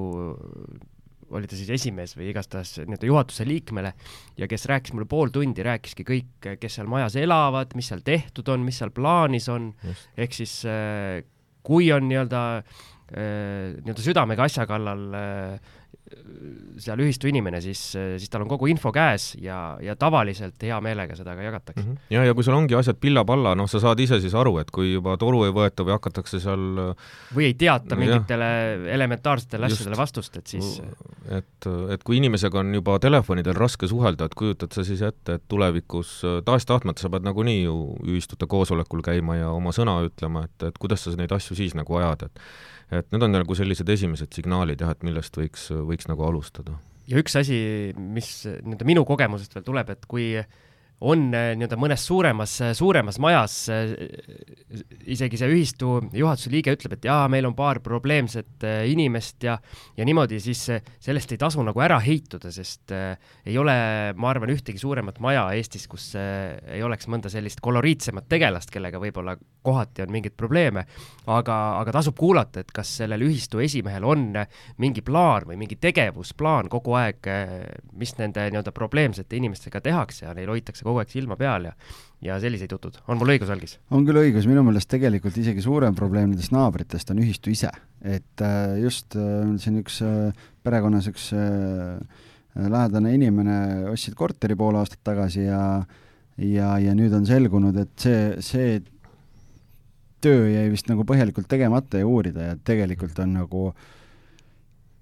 oli ta siis esimees või igastahes nii-öelda juhatuse liikmele ja kes rääkis mulle pool tundi, rääkiski kõik, kes seal majas elavad, mis seal tehtud on, mis seal plaanis on, ehk siis kui on nii-öelda nii-öelda südamega asja kallal seal ühistu inimene, siis, siis tal on kogu info käes ja, ja tavaliselt hea meelega seda ka jagatakse mm. -hmm. ja, ja kui sul ongi asjad pilla-palla, noh, sa saad ise siis aru, et kui juba toru ei võeta või hakatakse seal või ei teata mingitele ja. elementaarsetele asjadele vastust, et siis et, et kui inimesega on juba telefonidel raske suhelda, et kujutad sa siis ette, et tulevikus tahes-tahtmata sa pead nagunii ju ühistute koosolekul käima ja oma sõna ütlema, et, et kuidas sa neid asju siis nagu ajad, et et need on nagu sellised esimesed signaalid jah, et millest võiks, võiks nagu alustada. ja üks asi, mis nii-öelda minu kogemusest veel tuleb, et kui on äh, nii-öelda mõnes suuremas, äh, suuremas majas äh, isegi see ühistu juhatuse liige ütleb, et jaa, meil on paar probleemset inimest ja ja niimoodi, siis sellest ei tasu nagu ära heituda, sest ei ole, ma arvan, ühtegi suuremat maja Eestis, kus ei oleks mõnda sellist koloriitsemat tegelast, kellega võib-olla kohati on mingeid probleeme, aga, aga tasub kuulata, et kas sellel ühistu esimehel on mingi plaan või mingi tegevusplaan kogu aeg, mis nende nii-öelda probleemsete inimestega tehakse ja neil hoitakse kogu aeg silma peal ja ja sellised jutud. on mul õigus, Algis? on küll õigus, minu meelest tegelikult isegi suurem probleem nendest naabritest on ühistu ise. et äh, just äh, siin üks äh, perekonnas üks lähedane inimene ostsid korteri pool aastat tagasi ja ja, ja nüüd on selgunud, et see, see töö jäi vist nagu põhjalikult tegemata ja uurida ja tegelikult on nagu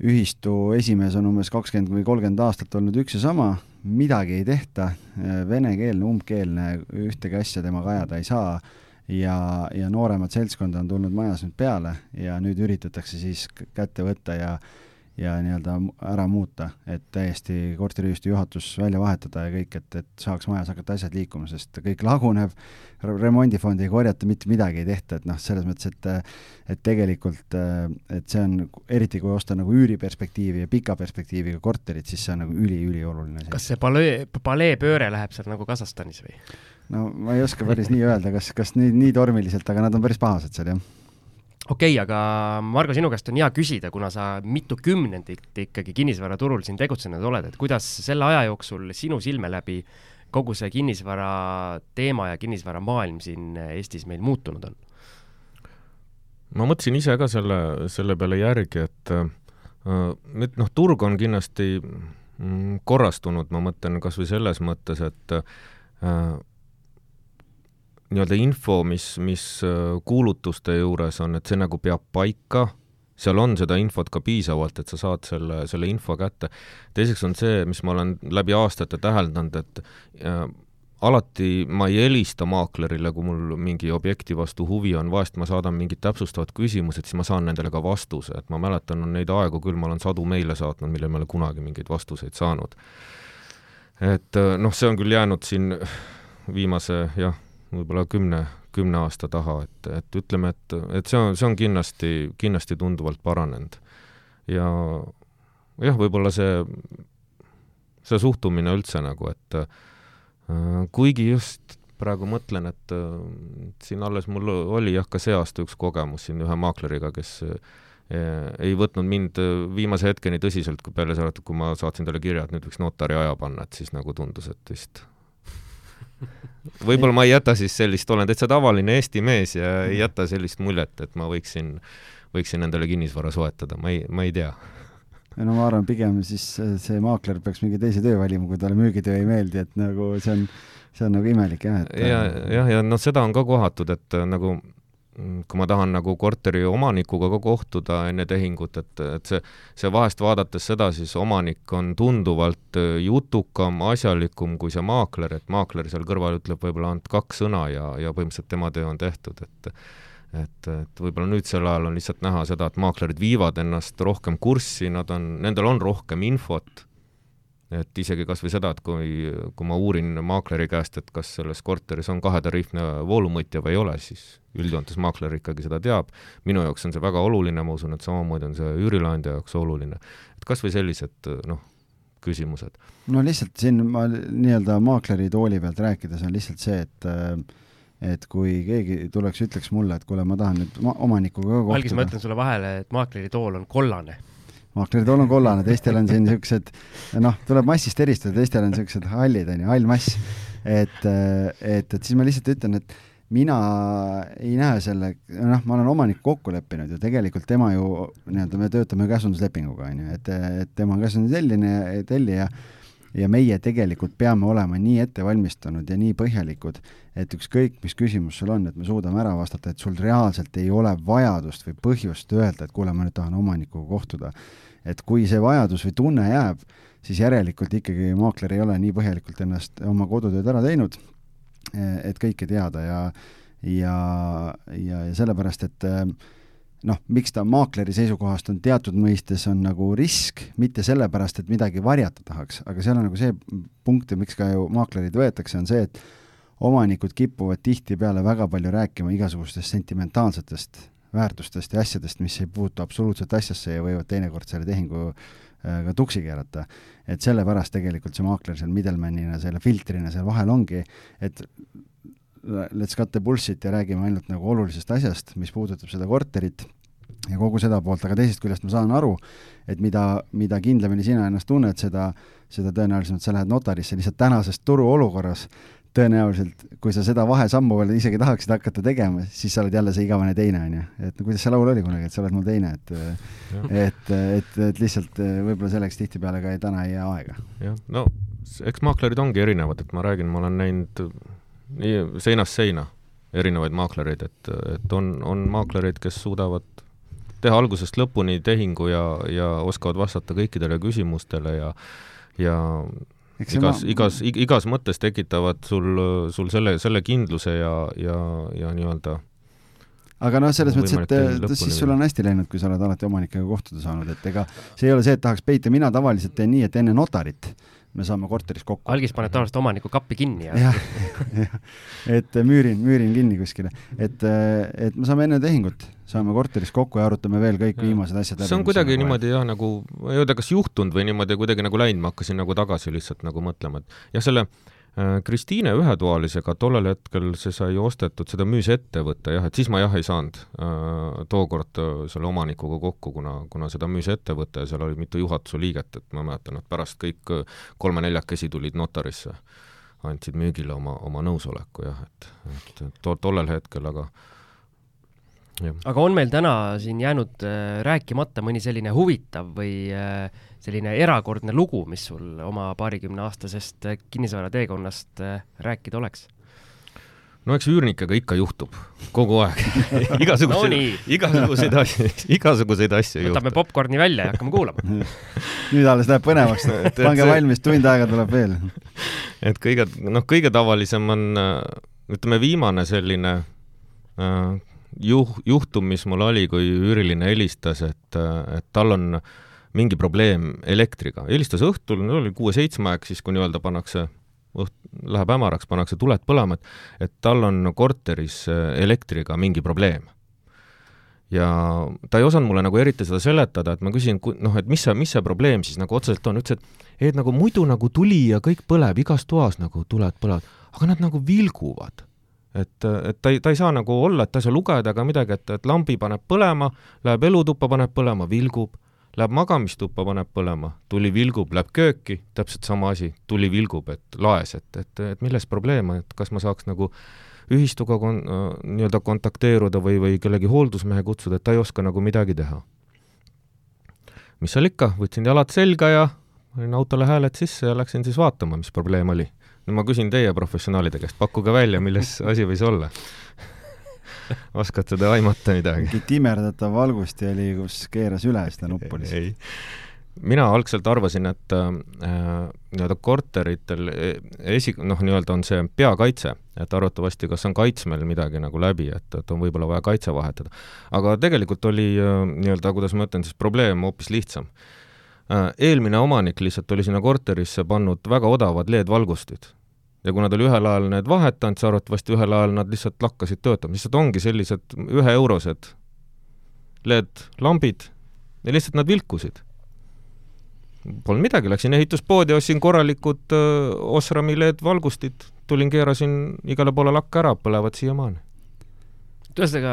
ühistu esimees on umbes kakskümmend või kolmkümmend aastat olnud üks ja sama, midagi ei tehta, venekeelne, umbkeelne, ühtegi asja temaga ajada ei saa. Ja, ja nooremat seltskonda on tulnud majas nüüd peale ja nüüd üritatakse siis kätte võtta ja ja nii-öelda ära muuta, et täiesti korteriühistu juhatus välja vahetada ja kõik, et, et saaks majas hakata asjad liikuma, sest kõik laguneb, remondifondi ei korjata, mitte midagi ei tehta, et noh, selles mõttes, et et tegelikult, et see on, eriti kui osta nagu üüriperspektiivi ja pika perspektiiviga korterit, siis see on nagu üli-ülioluline. kas see palee, paleepööre läheb seal nagu Kasahstanis või? no ma ei oska päris nii öelda, kas, kas nii, nii tormiliselt, aga nad on päris pahased seal, jah okei okay,, aga Margo, sinu käest on hea küsida, kuna sa mitu kümnendit ikkagi kinnisvaraturul siin tegutsenud oled, et kuidas selle aja jooksul sinu silme läbi kogu see kinnisvara teema ja kinnisvaramaailm siin Eestis meil muutunud on? ma mõtlesin ise ka selle, selle peale järgi, et äh, nüüd noh, turg on kindlasti mm, korrastunud, ma mõtlen kas või selles mõttes, et äh, nii-öelda info, mis, mis äh, kuulutuste juures on, et see nagu peab paika, seal on seda infot ka piisavalt, et sa saad selle, selle info kätte. teiseks on see, mis ma olen läbi aastate täheldanud, et äh, alati ma ei helista maaklerile, kui mul mingi objekti vastu huvi on, vahest ma saadan mingid täpsustavad küsimused, siis ma saan nendele ka vastuse, et ma mäletan, on neid aegu küll, ma olen sadu meile saatnud, millele ma ei ole kunagi mingeid vastuseid saanud. et äh, noh, see on küll jäänud siin viimase jah, võib-olla kümne, kümne aasta taha, et, et ütleme, et, et see on, see on kindlasti, kindlasti tunduvalt paranenud. ja jah, võib-olla see, see suhtumine üldse nagu, et äh, kuigi just praegu mõtlen, et äh, siin alles mul oli jah, ka see aasta üks kogemus siin ühe maakleriga, kes äh, ei võtnud mind viimase hetkeni tõsiselt, kui peale seda, kui ma saatsin talle kirja, et nüüd võiks notari aja panna, et siis nagu tundus, et vist võib-olla ma ei jäta siis sellist, olen täitsa tavaline Eesti mees ja ei jäta sellist muljet, et ma võiksin, võiksin endale kinnisvara soetada, ma ei, ma ei tea. no ma arvan, pigem siis see maakler peaks mingi teise töö valima, kui talle müügitöö ei meeldi, et nagu see on, see on nagu imelik jah, et ja, jah, ja noh, seda on ka kohatud, et nagu Mm, kui ma tahan nagu korteri omanikuga ka kohtuda enne tehingut, et, et see, see vahest vaadates seda, siis omanik on tunduvalt äh, jutukam, asjalikum kui see maakler, et maakler seal kõrval ütleb võib-olla ainult kaks sõna ja, ja põhimõtteliselt tema töö on tehtud, et et, et võib-olla nüüdsel ajal on lihtsalt näha seda, et maaklerid viivad ennast rohkem kurssi, nad on, nendel on rohkem infot et isegi kas või seda, et kui, kui ma uurin maakleri käest, et kas selles korteris on kahetariifne voolumõõtja või ei ole, siis üldjoontes maakler ikkagi seda teab. minu jaoks on see väga oluline, ma usun, et samamoodi on see üürileandja jaoks oluline. et kas või sellised noh, küsimused. no lihtsalt siin ma nii-öelda maakleri tooli pealt rääkides on lihtsalt see, et et kui keegi tuleks, ütleks mulle, et kuule, ma tahan nüüd omanikuga ka kohtuda. algis ma ütlen sulle vahele, et maakleri tool on kollane maakleri tool on kollane, teistel on siin niisugused, noh, tuleb massist eristada, teistel on niisugused hallid, on ju, hall mass. et, et, et siis ma lihtsalt ütlen, et mina ei näe selle, noh, ma olen omanikuga kokku leppinud ju, tegelikult tema ju nii-öelda, me töötame käsunduslepinguga, on ju, et, et tema on käsundustelline, tellija ja meie tegelikult peame olema nii ettevalmistunud ja nii põhjalikud, et ükskõik, mis küsimus sul on, et me suudame ära vastata, et sul reaalselt ei ole vajadust või põhjust öelda, et kuule, ma nüüd tahan omanikuga kohtuda et kui see vajadus või tunne jääb, siis järelikult ikkagi maakler ei ole nii põhjalikult ennast oma kodutööd ära teinud, et kõike teada ja ja, ja, ja sellepärast, et noh, miks ta maakleri seisukohast on teatud mõistes on nagu risk, mitte sellepärast, et midagi varjata tahaks, aga seal on nagu see punkt ja miks ka ju maaklerid võetakse, on see, et omanikud kipuvad tihtipeale väga palju rääkima igasugustest sentimentaalsetest väärtustest ja asjadest, mis ei puutu absoluutselt asjasse ja võivad teinekord selle tehingu äh, ka tuksi keerata. et sellepärast tegelikult see maakler seal middleman'ina, selle filtrina seal vahel ongi, et let's cut the bullshit ja räägime ainult nagu olulisest asjast, mis puudutab seda korterit ja kogu seda poolt, aga teisest küljest ma saan aru, et mida, mida kindlamini sina ennast tunned, seda, seda tõenäolisemalt sa lähed notarisse lihtsalt tänases turuolukorras tõenäoliselt, kui sa seda vahesammu veel isegi tahaksid hakata tegema, siis sa oled jälle see igavene teine, on ju. et no kuidas see laul oli kunagi, et sa oled mul teine, et et, et, et lihtsalt eh, võib-olla selleks tihtipeale ka ei, täna ei jää aega. jah, no eks maaklerid ongi erinevad, et ma räägin, ma olen näinud nii seinast seina erinevaid maaklereid, et, et on, on maaklereid, kes suudavad teha algusest lõpuni tehingu ja, ja oskavad vastata kõikidele küsimustele ja ja igas ma..., igas, igas mõttes tekitavad sul, sul selle, selle kindluse ja, ja, ja nii-öelda aga noh, selles mõttes, et siis sul on hästi läinud, kui sa oled alati omanikega kohtuda saanud, et ega see ei ole see, et tahaks peita, mina tavaliselt teen nii, et enne notarit me saame korteris kokku. algis paneb tavaliselt omaniku kappi kinni ja jah, jah, et müürin, müürin kinni kuskile, et, et me saame enne tehingut, saame korteris kokku ja arutame veel kõik ja. viimased asjad läbi. see on kuidagi niimoodi jah, nagu, ma ei tea, kas juhtunud või niimoodi kuidagi nagu läinud, ma hakkasin nagu tagasi lihtsalt nagu mõtlema, et jah, selle Äh, Kristiine ühetoalisega tollel hetkel see sai ostetud, seda müüs ettevõte jah, et siis ma jah ei saanud äh, tookord äh, selle omanikuga kokku, kuna, kuna seda müüs ettevõte ja seal oli mitu juhatuse liiget, et ma mäletan, et pärast kõik kolme-neljakesi tulid notarisse, andsid müügile oma, oma nõusoleku jah, et, et to, tollel hetkel, aga jah. aga on meil täna siin jäänud äh, rääkimata mõni selline huvitav või äh, selline erakordne lugu, mis sul oma paarikümneaastasest kinnisvarateekonnast äh, rääkida oleks? no eks üürnikega ikka juhtub, kogu aeg igasuguseid no, igasuguseid asju, igasuguseid asju juhtub. võtame popkorni välja ja hakkame kuulama nüüd alles läheb põnevaks, pange valmis, tund aega tuleb veel. et kõige, noh, kõige tavalisem on, ütleme, viimane selline äh, juh-, juhtum, mis mul oli, kui üüriline helistas, et, et tal on äh, mingi probleem elektriga, helistas õhtul, no oli kuue-seitsme aeg, siis kui nii-öelda pannakse õht-, läheb hämaraks, pannakse tuled põlema, et et tal on korteris äh, elektriga mingi probleem. ja ta ei osanud mulle nagu eriti seda seletada, et ma küsin, noh, et mis see, mis see probleem siis nagu otseselt on, ütles, et et nagu muidu nagu tuli ja kõik põleb, igas toas nagu tuled põlevad, aga nad nagu vilguvad. Et, et ta ei, ta ei saa nagu olla, et ta ei saa lugeda ega midagi, et, et lambi paneb põlema, läheb elutuppa, paneb põlema, vilgub Läheb magamistuppa, paneb põlema, tuli vilgub, läheb kööki, täpselt sama asi, tuli vilgub, et laes, et, et, et milles probleem et kas ma saaks nagu ühistuga kon-, nii-öelda kontakteeruda või, või kellegi hooldusmehe kutsuda, et ta ei oska nagu midagi teha. mis seal ikka, võtsin jalad selga ja panin autole hääled sisse ja läksin siis vaatama, mis probleem oli. no ma küsin teie professionaalide käest, pakkuge välja, milles asi võis olla oskad seda aimata midagi? mingi timerdatav valgusti oli, kus keeras üle seda nuppu lihtsalt. mina algselt arvasin, et äh, nii-öelda korteritel e, esi-, noh, nii-öelda on see peakaitse, et arvatavasti kas on kaitsmel midagi nagu läbi, et, et on võib-olla vaja kaitse vahetada. aga tegelikult oli äh, nii-öelda, kuidas ma ütlen siis, probleem hoopis lihtsam Äh, eelmine omanik lihtsalt oli sinna korterisse pannud väga odavad LED-valgustid. Ja kuna ta oli ühel ajal need vahetanud, siis arvatavasti ühel ajal nad lihtsalt lakkasid töötama, lihtsalt ongi sellised üheeurosed LED-lambid ja lihtsalt nad vilkusid. Polnud midagi, läksin ehituspoodi, ostsin korralikud öö, Osrami LED-valgustid, tulin, keerasin igale poole lakke ära, põlevad siiamaani. ühesõnaga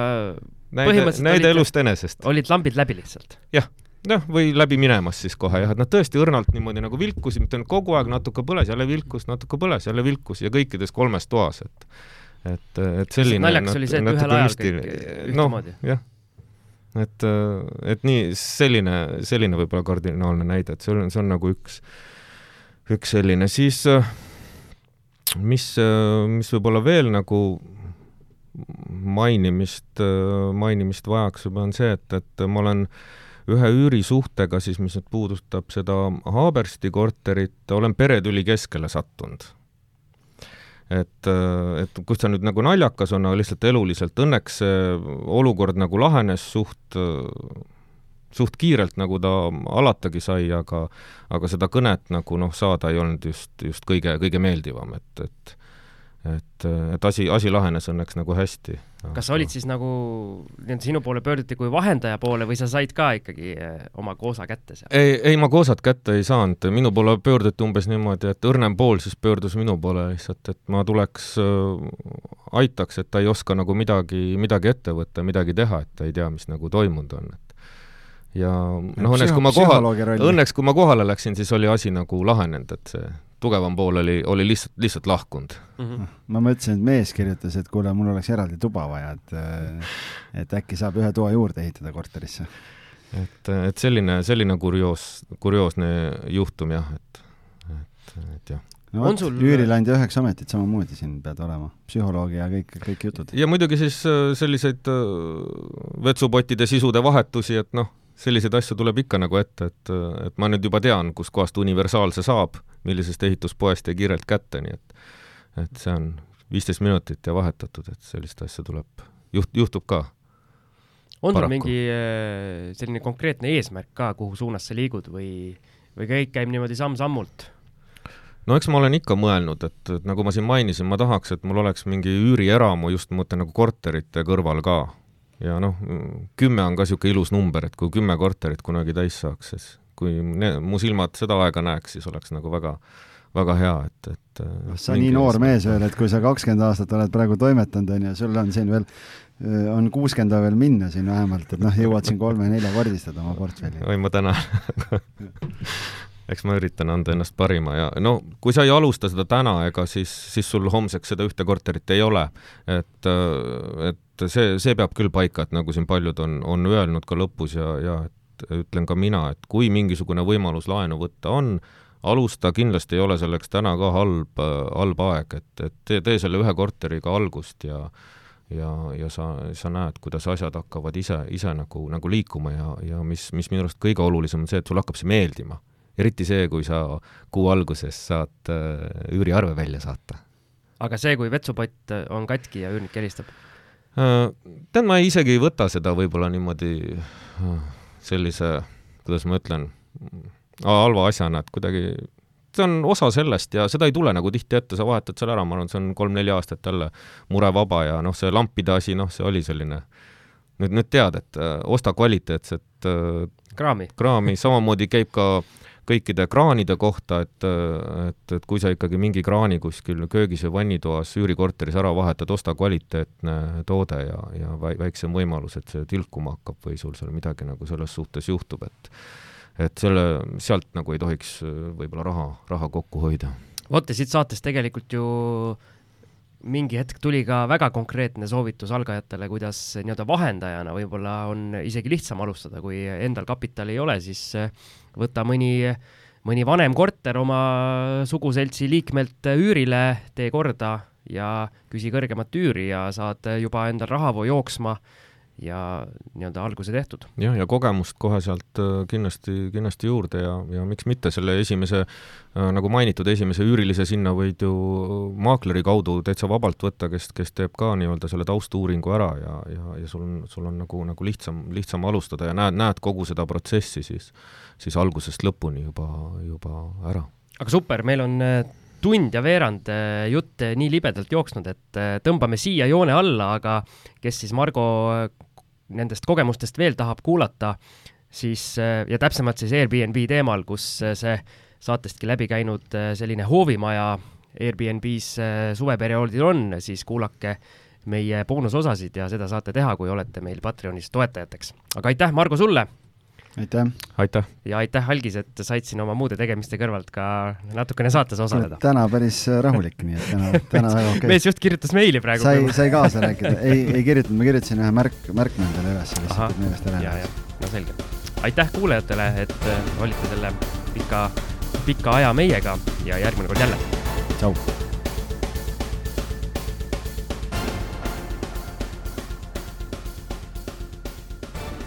näide, näide olid- elust enesest. olid lambid läbi lihtsalt? jah, või läbi minemas siis kohe jah, et nad tõesti õrnalt niimoodi nagu vilkusid, mitte ainult kogu aeg natuke põles, jälle vilkus, natuke põles, jälle vilkus ja kõikides kolmes toas, et et, et selline naljakas oli see, et ühel ajal kõik noh, ühtemoodi. jah. et, et nii, selline, selline võib-olla kardinaalne näide, et see on, see on nagu üks, üks selline, siis mis, mis võib-olla veel nagu mainimist, mainimist vajaks on see, et, et ma olen ühe üürisuhtega siis, mis nüüd puudutab seda Haabersti korterit, olen peretüli keskele sattunud. et, et kus ta nüüd nagu naljakas on, aga lihtsalt eluliselt, õnneks see olukord nagu lahenes suht, suht kiirelt, nagu ta alatagi sai, aga aga seda kõnet nagu noh, saada ei olnud just, just kõige, kõige meeldivam, et, et et, et asi, asi lahenes õnneks nagu hästi. kas sa olid siis nagu, nii-öelda sinu poole pöörduti kui vahendaja poole või sa said ka ikkagi eh, oma koosa kätte seal? ei, ei ma koosat kätte ei saanud, minu poole pöörduti umbes niimoodi, et õrnem pool siis pöördus minu poole lihtsalt, et ma tuleks äh,, aitaks, et ta ei oska nagu midagi, midagi ette võtta, midagi teha, et ta ei tea, mis nagu toimunud on, et ja noh, õnneks kui ma kohal, õnneks kui ma kohale läksin, siis oli asi nagu lahenenud, et see tugevam pool oli, oli lihtsalt, lihtsalt lahkunud mm. -hmm. ma mõtlesin, et mees kirjutas, et kuule, mul oleks eraldi tuba vaja, et et äkki saab ühe toa juurde ehitada korterisse. et, et selline, selline kurioos, kurioosne juhtum jah, et, et, et jah no vot sul..., üürileandja üheks ametit samamoodi siin pead olema, psühholoogi ja kõik, kõik jutud. ja muidugi siis selliseid vetsupottide sisude vahetusi, et noh, selliseid asju tuleb ikka nagu ette, et, et ma nüüd juba tean, kuskohast universaal see saab, millisest ehituspoest ja kiirelt kätte, nii et et see on viisteist minutit ja vahetatud, et sellist asja tuleb, juht-, juhtub ka. on sul mingi selline konkreetne eesmärk ka, kuhu suunas sa liigud või, või kõik käib niimoodi samm-sammult? no eks ma olen ikka mõelnud, et, nagu ma siin mainisin, ma tahaks, et mul oleks mingi üürieramu just, ma mõtlen nagu korterite kõrval ka ja noh, kümme on ka niisugune ilus number, et kui kümme korterit kunagi täis saaks, siis kui ne, mu silmad seda aega näeks, siis oleks nagu väga, väga hea, et, et sa nii noor mees veel, et kui sa kakskümmend aastat oled praegu toimetanud, on ju, sul on siin veel, on kuuskümmend veel minna siin vähemalt, et noh, jõuad siin kolme-neljakordistada oma portfelli. oi, ma tänan eks ma üritan anda ennast parima ja no kui sa ei alusta seda täna, ega siis, siis sul homseks seda ühte korterit ei ole. et, et see, see peab küll paika, et nagu siin paljud on, on öelnud ka lõpus ja, ja et ütlen ka mina, et kui mingisugune võimalus laenu võtta on, alusta, kindlasti ei ole selleks täna ka halb, halb aeg, et, et tee, tee selle ühe korteriga algust ja ja, ja sa, sa näed, kuidas asjad hakkavad ise, ise nagu, nagu liikuma ja, ja mis, mis minu arust kõige olulisem on see, et sulle hakkab see meeldima eriti see, kui sa kuu alguses saad äh, üüriarve välja saata. aga see, kui vetsupott on katki ja üürnik helistab äh,? tead, ma isegi ei võta seda võib-olla niimoodi äh, sellise, kuidas ma ütlen, halva asjana, et kuidagi see on osa sellest ja seda ei tule nagu tihti ette, sa vahetad selle ära, ma arvan, see on kolm-neli aastat jälle murevaba ja noh, see lampide asi, noh, see oli selline nüüd, nüüd tead, et äh, osta kvaliteetset äh, kraami, kraami, samamoodi käib ka kõikide kraanide kohta, et, et, et kui sa ikkagi mingi kraani kuskil köögis või vannitoas üürikorteris ära vahetad, osta kvaliteetne toode ja, ja väiksem võimalus, et see tilkuma hakkab või sul seal midagi nagu selles suhtes juhtub, et et selle, sealt nagu ei tohiks võib-olla raha, raha kokku hoida. vot ja siit saatest tegelikult ju mingi hetk tuli ka väga konkreetne soovitus algajatele, kuidas nii-öelda vahendajana võib-olla on isegi lihtsam alustada, kui endal kapitali ei ole, siis võta mõni, mõni vanem korter oma suguseltsi liikmelt üürile, tee korda ja küsi kõrgemat üüri ja saad juba endal rahavoo jooksma ja nii-öelda alguse tehtud. jah, ja kogemust kohe sealt äh, kindlasti, kindlasti juurde ja, ja miks mitte selle esimese, äh, nagu mainitud, esimese üürilise sinna võid ju maakleri kaudu täitsa vabalt võtta, kes, kes teeb ka nii-öelda selle taustuuringu ära ja, ja, ja sul on, sul on nagu, nagu lihtsam, lihtsam alustada ja näed, näed kogu seda protsessi siis, siis algusest lõpuni juba, juba ära. aga super, meil on tund ja veerand äh, jutt nii libedalt jooksnud, et äh, tõmbame siia joone alla, aga kes siis Margo äh, nendest kogemustest veel tahab kuulata, siis ja täpsemalt siis Airbnb teemal, kus see saatestki läbi käinud selline hoovimaja Airbnb-s suveperioodil on, siis kuulake meie boonusosasid ja seda saate teha, kui olete meil Patreonis toetajateks. aga aitäh, Margo, sulle! Aitäh! aitäh! ja aitäh, Algis, et said siin oma muude tegemiste kõrvalt ka natukene saates osaleda. täna päris äh, rahulik, nii et täna, täna väga okei okay.. mees just kirjutas meili praegu. sai, sai kaasa rääkida, ei, ei kirjutanud, ma kirjutasin ühe märk, märkme endale üles, lihtsalt, et meelest ära ei läheks. no selge. aitäh kuulajatele, et äh, olite selle pika, pika aja meiega ja järgmine kord jälle. tšau!